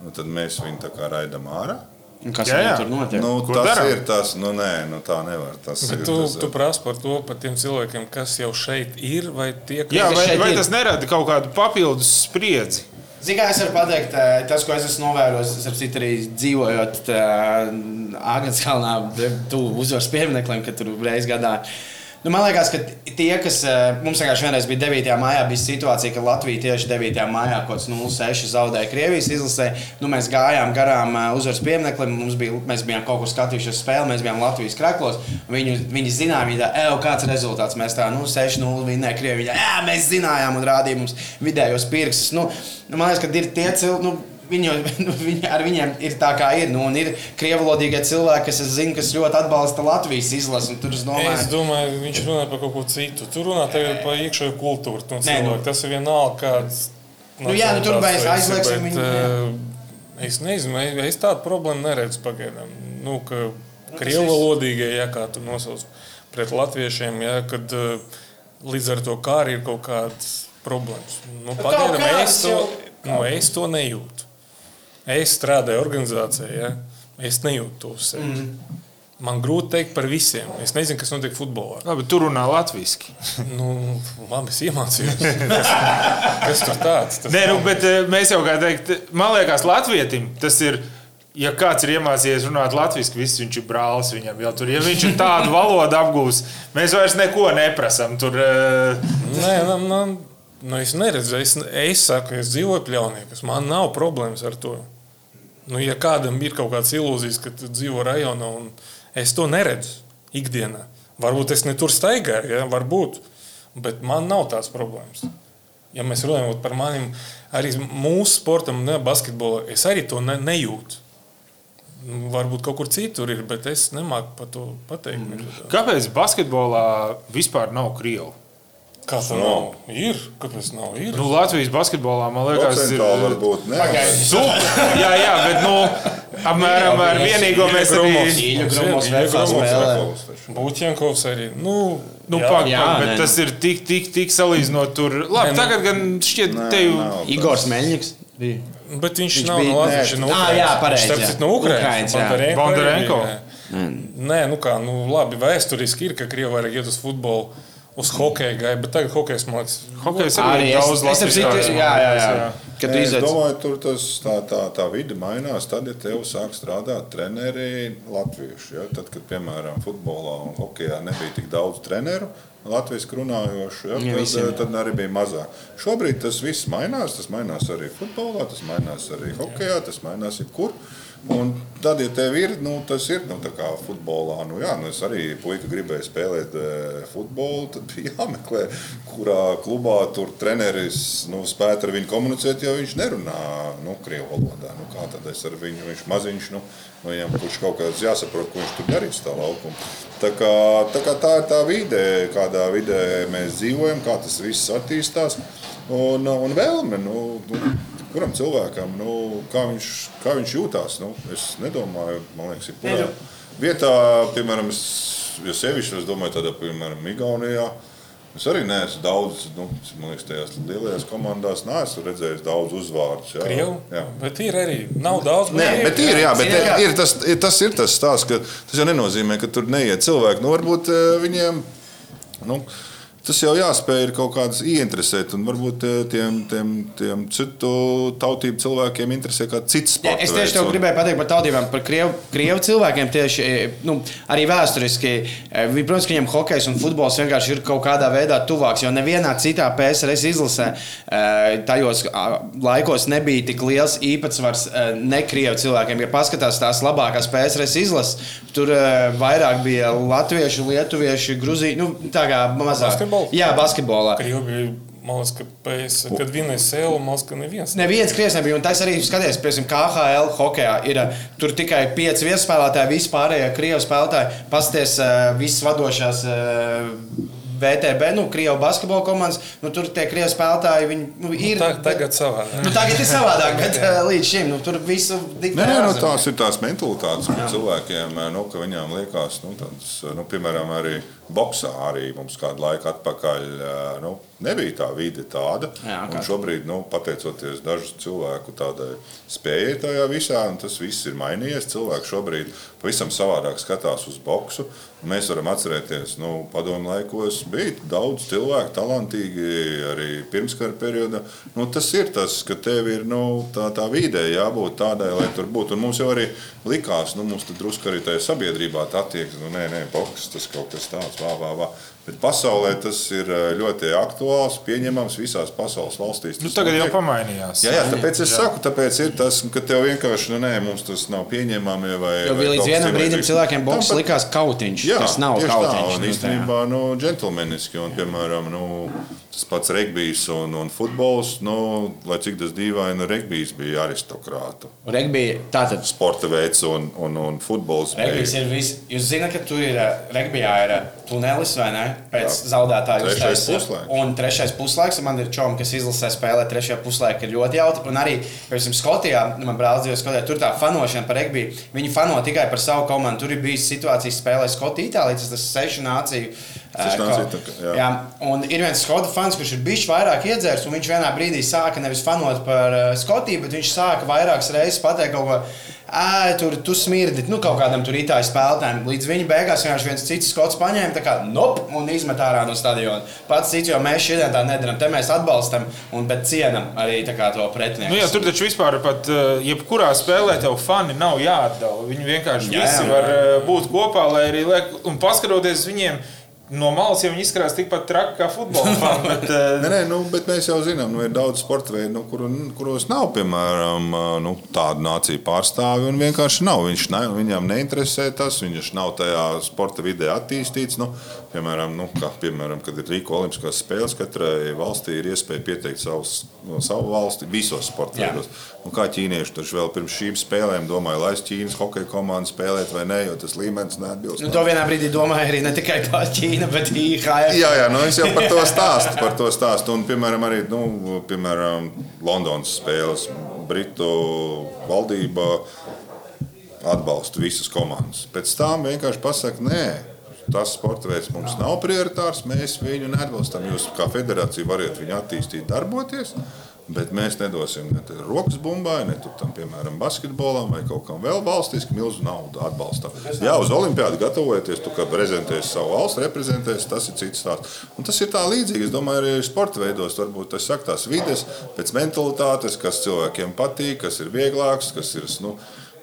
Nu, tad mēs viņu tā kā raidām ārā. Un Kas Jā, jā. tur notiek? Nu, Ko tas darām? ir tas, nu, nē, nu, tā nevar. Tas Bet ir tu, tas, tu prasi par to, par tiem cilvēkiem, kas jau šeit ir, vai tie, kas Jā, vai, šeit vai ir? tas nerada kaut kādu papildus spriedzi? Zini, kā es varu pateikt, eh, tas, ko es esmu novērojis, ap citu arī dzīvojot Agnēs Kalnā, tuvu uzvaras piemineklim, kad tur reizes gadā. Nu, man liekas, ka tie, kas eh, mums vienkārši vienreiz bija 9. maijā, bija situācija, ka Latvija tieši 9. maijā kaut kāds 0,6 zaudēja Krievijas izlasē. Nu, mēs gājām garām eh, uzvaras piemineklim, bija, mēs bijām kaut kur skatījušies spēli, mēs bijām Latvijas kreklos. Viņi, viņi zināja, viņi tā, ej, kāds ir rezultāts. Mēs tā, nu, 6-0 vinnēja Krievija. Jā, mēs zinājām un rādījām mums vidējos pirkstus. Nu, man liekas, ka ir tie cilvēki. Nu, Viņi, nu, *laughs* viņi, ar viņiem ir tā, kā ir. Nu, ir krievalodīgie cilvēki, kas, zinu, kas ļoti atbalsta Latvijas izlasi. Tur es Es domāju, domāju, viņš runā par kaut ko citu. Tur runā par iekšējo kultūru. No Nē, nu. Tas ir vienalga, kāds. Nu jā, nu tur mēs aizliegsim viņu, eh, Es nezinu, es- tādu problēmu neredzu pagaidām. Nu, ka viss- valodīgie, ja kā tu nosauc pret latviešiem, ja, kad eh, līdz ar to kā arī ir kaut kādas problēmas. Nu, pagaidām es to, nu, es to nejūtu. Es strādāju organizācijā, ja? es nejūtu to sevi. Mm. Man grūti pateikt par visiem. Es nezinu, kas notiek futbolā. Labi, tur runā latviešu. *laughs* Nu, labi, es iemācījos. *laughs* kas tur tāds? Tas Nē, nu, bet eh, mēs jau kā teikt, man liekas, Latvijam tas ir ja kāds ir iemācījies runāt latviešu, viss viņš ir brālis viņam. Jau tur, ja viņš ir tādu valodu apgūs, mēs vairs neko neprasām. Tur, uh... Nē, man, man, nu, es neredzu, es, es saku, es dzīvoju pļauniekos, man nav problēmas ar to. Nu, ja kādam ir kaut kādas ilūzijas, ka dzīvo rajonā, un es to neredzu ikdienā, varbūt es ne tur staigāju, ja? varbūt, bet man nav tādas problēmas. Ja mēs runājam par maniem, arī mūsu sportam, ne basketbolā, es arī to ne, nejūtu. Nu, varbūt kaut kur citur ir, bet es nemāku par to pateikt. Mm. Kāpēc basketbolā vispār nav krievu? Kā tā nav? Ir. Kāpēc nav? Ir. Nu, Latvijas basketbolā man liekas, tas ir. Varbūt, jā, jā, bet nu, apmēram ar vienīgo mēs Būtjankovs arī. Nu, nu, jā, pak, jā, pak, bet ne. tas ir tik, tik, tik salīdzinot tur. Labi, ne, tagad gan šķiet, tev. Igors Meļņiks. Bet viņš, viņš nav no Latvijas. Viņš ir no Ukrainas. Ah, jā, pareizi. Viņš ir no Ukrainas. Bondarenko. Nē, nu kā, nu labi, vēsturiski ir, ka Krievi vajag iet uz futbolu uz hokeja gāja, bet tagad hokejs man liekas, hokejs arī ir daudz labāks. Jā, jā, jā. Kad Nē, es domāju, tur tas, tā, tā, tā vide mainās. Tad, ja tev sāk strādāt treneri latvieši, ja? tad, kad piemēram futbolā un hokejā nebija tik daudz treneru, latviešu runājošu, ja, tad, visiem, tad arī bija mazāk. Šobrīd tas viss mainās. Tas mainās arī futbolā, tas mainās arī hokejā, tas mainās jebkur. Un tad, ja tev ir, nu, tas ir nu, kā futbolā, nu, jā, nu, es arī puika gribēju spēlēt e, futbolu. Tad bija *laughs* jāmeklē, kurā klubā tur treneris nu, spētu ar viņu komunicēt, jo viņš nerunā nu, krievu valodā. Nu, kā tad es ar viņu, viņš maziņš, nu, nu, viņam, kurš kaut kāds jāsaprot, ko viņš tur darīs tā laukuma. Tā, kā, tā, kā tā ir tā vide, kādā vidē mēs dzīvojam, kā tas viss attīstās. Un, un vēlme, nu, nu, kuram cilvēkam, nu, kā, viņš, kā viņš jūtās. Nu, es nedomāju, man liekas, ir kurā vietā, piemēram, es, ja sevišķi, es domāju, tādā, piemēram, Igaunijā. Es arī neesmu daudz, nu, man liekas, tajās lielajās komandās neesmu redzējis daudz uzvārdus. Krievu? Jā, bet ir arī. Nav daudz. Nē, bet ir, jā, bet ir, ir tas, ir, tas ir tas stāsts, ka tas jau nenozīmē, ka tur neiet cilvēki. Nu, varbūt eh, viņiem. Nu, tas jau jāspēj kaut kādas ieinteresēt. Un varbūt eh, tiem, tiem, tiem citu tautību cilvēkiem interesē kāds cits sports. Es tieši to gribēju pateikt par tautībām, par krievu, krievu cilvēkiem. Tieši, eh, nu, arī vēsturiski, eh, protams, ka viņiem hokejs un futbols vienkārši ir kaut kādā veidā tuvāks. Jo nevienā citā PSRS izlasē tajos laikos nebija tik liels īpatsvars nekrievu cilvēkiem. Ja paskatās tās labākās PSRS izlases, tur vairāk bija latviešu, lietuviešu, gruzīņu, nu, tā kā mazāk. Basketball? Basketbolu? Jā, basketbolā. Krievi, man liekas, ka pēc, kad vienojas sēlu, man liekas, ka neviens. Neviens krievs nebija. Un tas arī skaties, piemēram, KHL hokeja ir tur tikai pieci viespēlētāji, visi pārējie krievu spēlētāji. Pasties visas vadošās VTB, nu, Krievijas basketbola komandas, nu, tur tie krievi spēlētāji viņi, nu, ir. Nu, tagad savādāk. Nu, tagad ir savādāk, *laughs* bet līdz šim nu, tur visu diktē. Nē, nu, tās ir tās mentalitātes, ka cilvēkiem, nu, ka viņām liekas, nu, tādas, nu, piemēram, arī boxā arī mums kādu laiku atpakaļ nu, nebija tā vide tāda. Jā. Šobrīd, nu, pateicoties dažu cilvēku tādai spējai tajā visā, tas viss ir mainījies. Cilvēki šobrīd pavisam savādāk skatās uz boxu. Mēs varam atcerēties, ka nu, padomu laikos bija daudz cilvēku, talantīgi arī pirmskara periodā. Nu, tas ir tas, ka tev ir nu, tā, tā vide jābūt tādai, lai tur būtu. Un mums jau arī likās, nu, mums drusku arī tajā sabiedrībā tā attieksme, nu, nē, nē, boks, tas kaut kas tāds, war, war, war. Bet pasaulē tas ir eh, ļoti aktuāls, pieņemams visās pasaules valstīs. Nu, tagad jau pamainījās. Jā, jā, tāpēc es jā. saku, tāpēc ir tas, ka tev vienkārši nu, nē, mums tas nav pieņemami. Vai, jo vai līdz vienam brīdim cilvēkiem boks pat... likās kautiņš. Jā, tas nav kautiņš. Tā, un īstenībā, nu, džentlmeniski, un, piemēram, nu, tas pats regbijs un, un futbols, nu, lai cik tas dīvaini, regbijs bija aristokrātu. Regbija, tātad. Sporta veids un, un, un futbols. Regbijs bija... ir viss. Jūs zināt, ka tur ir regbijā ir tunelis vai ne? Pēc Jā. zaudētāju uztaisījuma. Un trešais puslaiks, man ir čoms, kas izlasē spēlē trešajā puslaikā, ir ļoti jautri. Un arī, piemēram, Skotijā, nu, man brālis dzīvo Skotijā, tur tā fanošana par regbiju. Viņi fano tikai par savu komandu. Tur ir bijis situācijas spēlē Skotija, Itālija, tas ir sešu nāciju Ka- jā. jā. Un ir viens skotu fans, kurš ir bijis vairāk iedzērs, un viņš vienā brīdī sāka nevis fanot par uh, Skotiju, bet viņš sāka vairākas reizes pateikt kaut ko. Ē, tur tu smirdi, nu, kaut kādam tur itāļu spēlētājam. Līdz viņa beigās vienkārši viens cits skots paņēma, tā kā nop, un izmet ārā no stadiona. Pats cits, jo mēs šodien tā nedaram. Te mēs atbalstam, un bet cienam arī to pretinieku. Nu, jā, tur taču vispār pat jebkurā spēlē tev fani nav jāatdala. Viņi vienkārši Jā, visi jā. var uh, būt kopā, lai arī liek, un paskatoties uz viņiem. No malas jau viņi izskatās tikpat traki kā futbola *laughs* fani. Bet, uh, Nē, nē, nu, bet mēs jau zinām, ka nu, ir daudz sporta veidu, nu, kur, kuros nav piemēram nu, tāda nācija pārstāvja. Vienkārši nav. Viņš ne, viņam neinteresē tas, viņš nav tajā sporta vidē attīstīts. Nu, piemēram, nu, kā, piemēram, kad ir Rīgas Olimpiskās spēles, katrai valstī ir iespēja pieteikt savus, no savu valsti visos sporta veidos. Nu, kā ķīnieši tur vēl pirms šīm spēlēm domāja, lai es Ķīnas hokeja komandu spēlētu vai nē, jo tas līmenis neatbilst. Nu, to vienā brīdī domāja arī ne tikai par Ķīnu, bet arī IHF. Jā, jā, nu es jau par to stāstu. Par to stāstu. Un, piemēram, arī nu, piemēram, Londonas spēles. Britu valdība atbalsta visas komandas. Pēc tam vienkārši pasakā, nē, tas sporta veids mums nav prioritārs. Mēs viņu neatbalstam. Jūs kā federācija varat viņu attīstīt, darboties. Bet mēs nedosim ne rokas bumbai, ne tam, piemēram, basketbolam vai kaut kam vēl valstiski milzu naudu atbalstam. Jā, uz olimpiādu gatavoties, tu prezentēsi savu valsts, reprezentēsi, tas ir cits stāsts. Un tas ir tā līdzīgi, es domāju, arī sporta veidos, varbūt tas saka tās vides, pēc mentalitātes, kas cilvēkiem patīk, kas ir vieglāks, kas ir, nu,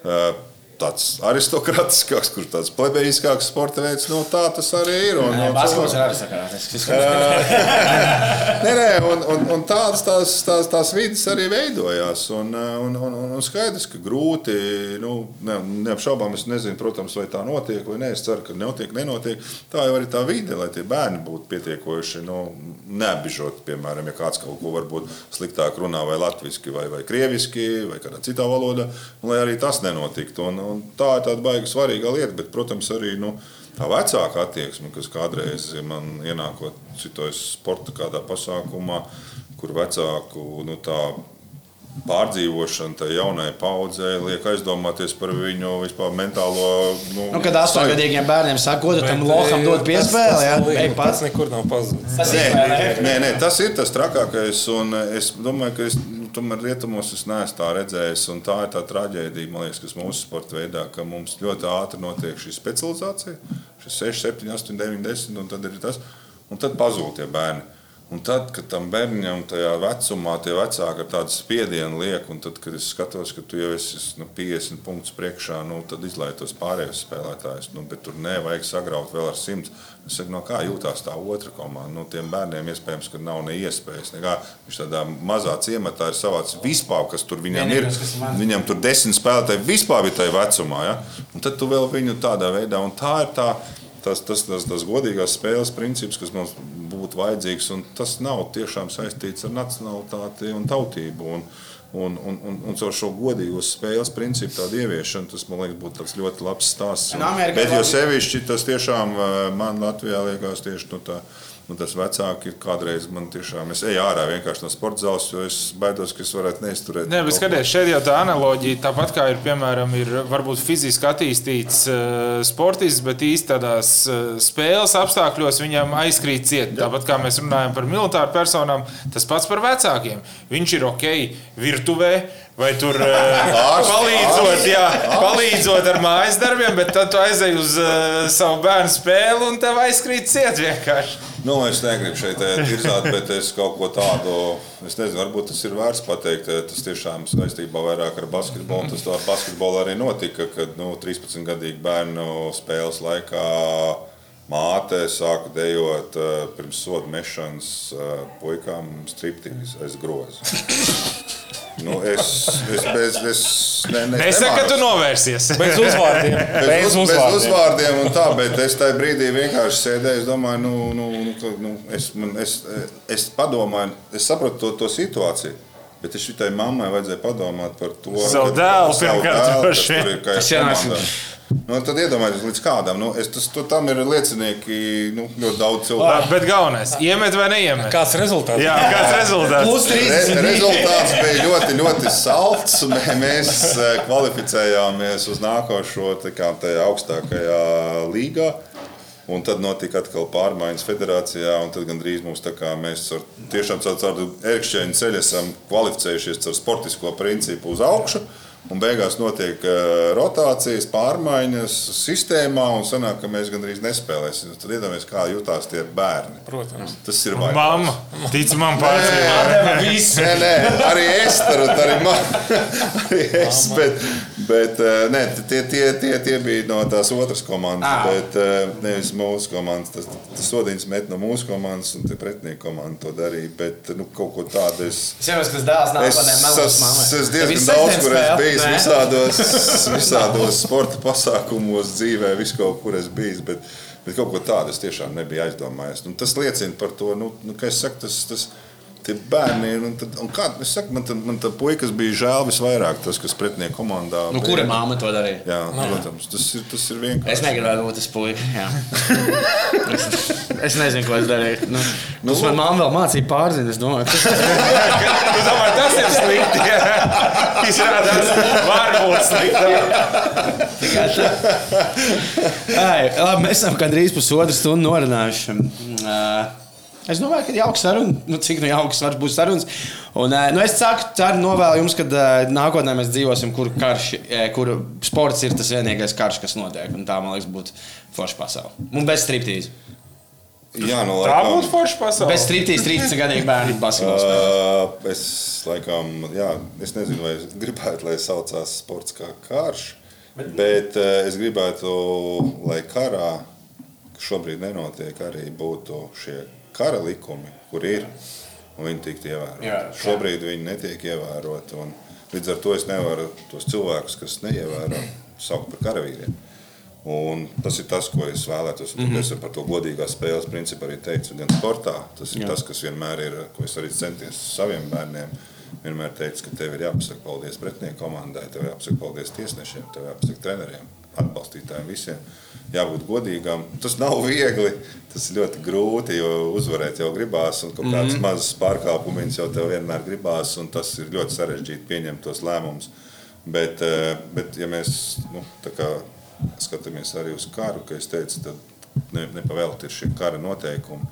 ā, tāds aristokrātiskāks, kurš tāds plebejiskāks sporta veids, nu tā tas arī ir. Un, un Basketbols ir arī sakarāts. *laughs* Nē, nē, un, un, un tādas tās, tās, tās vidas arī veidojās. Un, un, un, un skaidrs, ka grūti, nu, ne, neapšaubām, es nezinu, protams, vai tā notiek vai nē. Es ceru, ka notiek, nenotiek. Tā jau arī tā vide, lai tie bērni būtu pietiekoši nu, neapbižoti. Piemēram, ja kāds kaut ko varbūt sliktāk runā vai latviešu, vai, vai krieviski, vai kādā citā valodā, un lai arī tas nenotiktu. Un, un tā ir tāda baigta svarīga lieta, bet, protams, arī. Nu, Tā vecāka attieksme, kas kādreiz man ienākot citos sporta kādā pasākumā, kur vecāku nu, tā pārdzīvošana tai jaunai paudzei liek aizdomāties par viņu vispār mentālo. Nu, Nu, kad astoņgadīgiem bērniem saka, ko tam loham dod piespēli, jā, ej Tas pats. nekur nav pazudis. Tas Nē, ne? nē, nē, tas ir tas trakākais. un Es domāju, ka es, nu, tomēr rietumos es neesmu tā redzējis. un Tā ir tā traģēdija, man liekas, kas mūsu sporta veidā, ka mums ļoti ātri notiek šī specializācija. Šis 6, 7, 8, 9, 10, un tad ir tas. Un tad pazūd tie bērni. Un tad, kad tam bērnam tajā vecumā tie vecāki ar tādu spiedienu liek, un tad, kad es skatos, ka tu jau esi nu, 50 punktus priekšā, nu, tad izlaiž tos pārējos spēlētājus. Nu, bet tur nevajag sagraut vēl ar 100. Es saku, no kā jūtās tā otra komanda. Nu, tiem bērniem iespējams, ka nav ne iespējas. Nekā. Viņš tādā mazā ciematā ir savāds vispār, kas tur viņam ir. Ir. Viņam tur desmit spēlētāji vispār ir tajā vecumā. Ja? Un tad tu vēl viņu tādā veidā, un tā ir tā. Tas, tas, tas, tas godīgās spēles princips, kas mums būtu vajadzīgs, un tas nav tiešām saistīts ar nacionalitāti un tautību. Un, un, un, un, un caur šo godīgo spēles principu tādu ieviešanu, tas man liekas, būtu ļoti labs stāsts. Un Bet jo sevišķi tas tiešām eh, man Latvijā liekas tieši nu, tā. Nu, tas vecāki ir kādreiz man tiešām. Es eju ārā vienkārši no sporta zāles, jo es baidos, ka es varētu neizturēt. Nē, bet skaties, šeit jau tā analoģija, tāpat kā ir, piemēram, ir varbūt fiziski attīstīts uh, sportists, bet īstenībā tādās uh, spēles apstākļos viņam aizkrīt ciet. Tāpat kā mēs runājam par militāru personām, tas pats par vecākiem. Viņš ir ok virtuvē. Vai tur uh, palīdzot, jā, palīdzot ar mājas darbiem, bet tad tu aizej uz uh, savu bērnu spēli un tev aizkrīt ciet vienkārši. Nu, es negribu šeit tirzāt, bet es kaut ko tādu, es nezinu, varbūt tas ir vērts pateikt. eh, Tas tiešām saistībā vairāk ar basketbolu. Tas tā ar basketbolu arī notika, kad nu, 13-gadīgu bērnu spēles laikā māte sāka dejot eh, pirms sodu mešanas eh, puikām striptīzi aiz groza. *laughs* Nu, es, es, es, es, ne, ne, Es saku, ka tu novērsies. Bez uzvārdiem. Bez, Bez uz, bez uzvārdiem. uzvārdiem un tā, bet es tajā brīdī vienkārši sēdēju. Es domāju, nu, nu, nu, ka, nu, es, man, es, es padomāju, es saprotu to, to situāciju. Bet es šitai mammai vajadzēja padomāt par to, vien. ir, jānāk- komandā. Nu, tad iedomājieties, līdz kādam. Nu, es, tas, tam ir liecinieki nu, ļoti daudz cilvēku. bet galvenais, iemet vai neiemet? Kāds rezultāts? Jā, kāds rezultāts? Plus Re, 30. rezultāts bija ļoti, ļoti salds. Mē- Mēs eh, kvalificējāmies uz nākošo kā, augstākajā līgā. Un tad notika atkal pārmaiņas federācijā, un tad gandrīz mums tā kā mēs ar, tiešām caur tādu ērkšķēņu ceļu esam kvalificējušies ar sportisko principu uz augšu. Un beigās notiek uh, rotācijas, pārmaiņas sistēmā, un sanāk, ka mēs gandrīz nespēlēsim. Tad iedomājieties, kā jutās tie bērni. Protams. Tas ir baigās. Mamma, tic man pārsteigts. Nē, nē, arī es tur arī man, *laughs* arī es, bet, bet eh, nē, tie, tie, tie, tie bija no tās otras komandas, Ah. bet eh, nevis mūsu komandas. Tas, tas sodiņš met no mūsu komandas, un tie pretinieku komanda to darīja. Bet nu, kaut ko tādu es. Es jau esmu, kas dēls Es nākotnē melos esmu mammai. es Tev diezgan daudz, kur es biju Nē? visādos, *laughs* visādos sporta pasākumos, dzīvē, vis kaut kur es biju. Bet, bet kaut ko tādu es tiešām nebiju aizdomājies. Nu, tas liecina par to, nu, nu, ka es saku, tas. tas Tie bērni ir. Un, tad, un kā, es saku, man tā, man tā puikas bija žēl visvairāk, tas, kas pretinieku komandā. Nu, kura māma to darīja? Jā, protams, tas ir, tas ir vienkārši. Es negribēju būt tas jā. es, *laughs* es nezinu, ko es darīju. Nu, nu, man mamma vēl mācīja pārzīt. Es domāju, kas Tu *laughs* domā, tas ir slikti. *laughs* Izrādās, var būt slikti. Ai, labi, mēs esam gandrīz pusotru stundu norunājuši. Uh, Es domāju, ka jauks saruna, nu, cik nu jauks var būt sarunas. Un, uh, nu, es saku, ceru, novēlu jums, ka uh, nākotnē mēs dzīvosim, kur, karš, eh, kur sports ir tas vienīgais karš, kas notiek. Un tā, man liekas, būtu forša pasaule. Un bez striptīza. Jā, nu, Tā laikam- būtu forša pasaule. Bez striptīza 13 gadīgi bērnu basketbols. Uh, es laikam, jā, es nezinu, vai es gribētu, lai saucās sports kā karš, bet, bet uh, es gribētu, lai karā, kas šobrīd nenotiek, arī būtu šie kara likumi, kur ir, un viņi tiktu ievēroti. Ievēroti, jā. Šobrīd viņi netiek ievēroti, līdz ar to es nevaru tos cilvēkus, kas neievēro, saukt par karavīriem. Un tas ir tas, ko es vēlētos. Mm -hmm. Es par to godīgās spēles principu arī teicu, gan sportā. Tas ir Jā. Jā. tas, kas vienmēr ir, ko es arī centies saviem bērniem. Vienmēr teicu, ka tev ir jāpasaka paldies pretinieku komandai, tev jāpasaka paldies tiesnešiem, tev jāpasaka treneriem, atbalstītājiem, visiem. Jābūt godīgam. Tas nav viegli, tas ir ļoti grūti, jo uzvarēt jau gribās, un kaut kādas mm -hmm. mazas pārkāpumus jau tev vienmēr gribās, un tas ir ļoti sarežģīti pieņemt tos lēmumus. Bet, eh, bet ja mēs nu, skatāmies arī uz karu, kā es teicu, tad ne, nepavēlti ir šie kara noteikumi,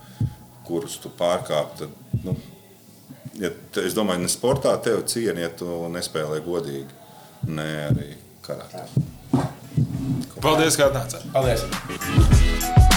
kurus tu pārkāp. Tad, nu, ja, es domāju, ne sportā tev cieni, ja tu nespēlē godīgi, ne arī karā. Paldies, ka atnācāt. Paldies!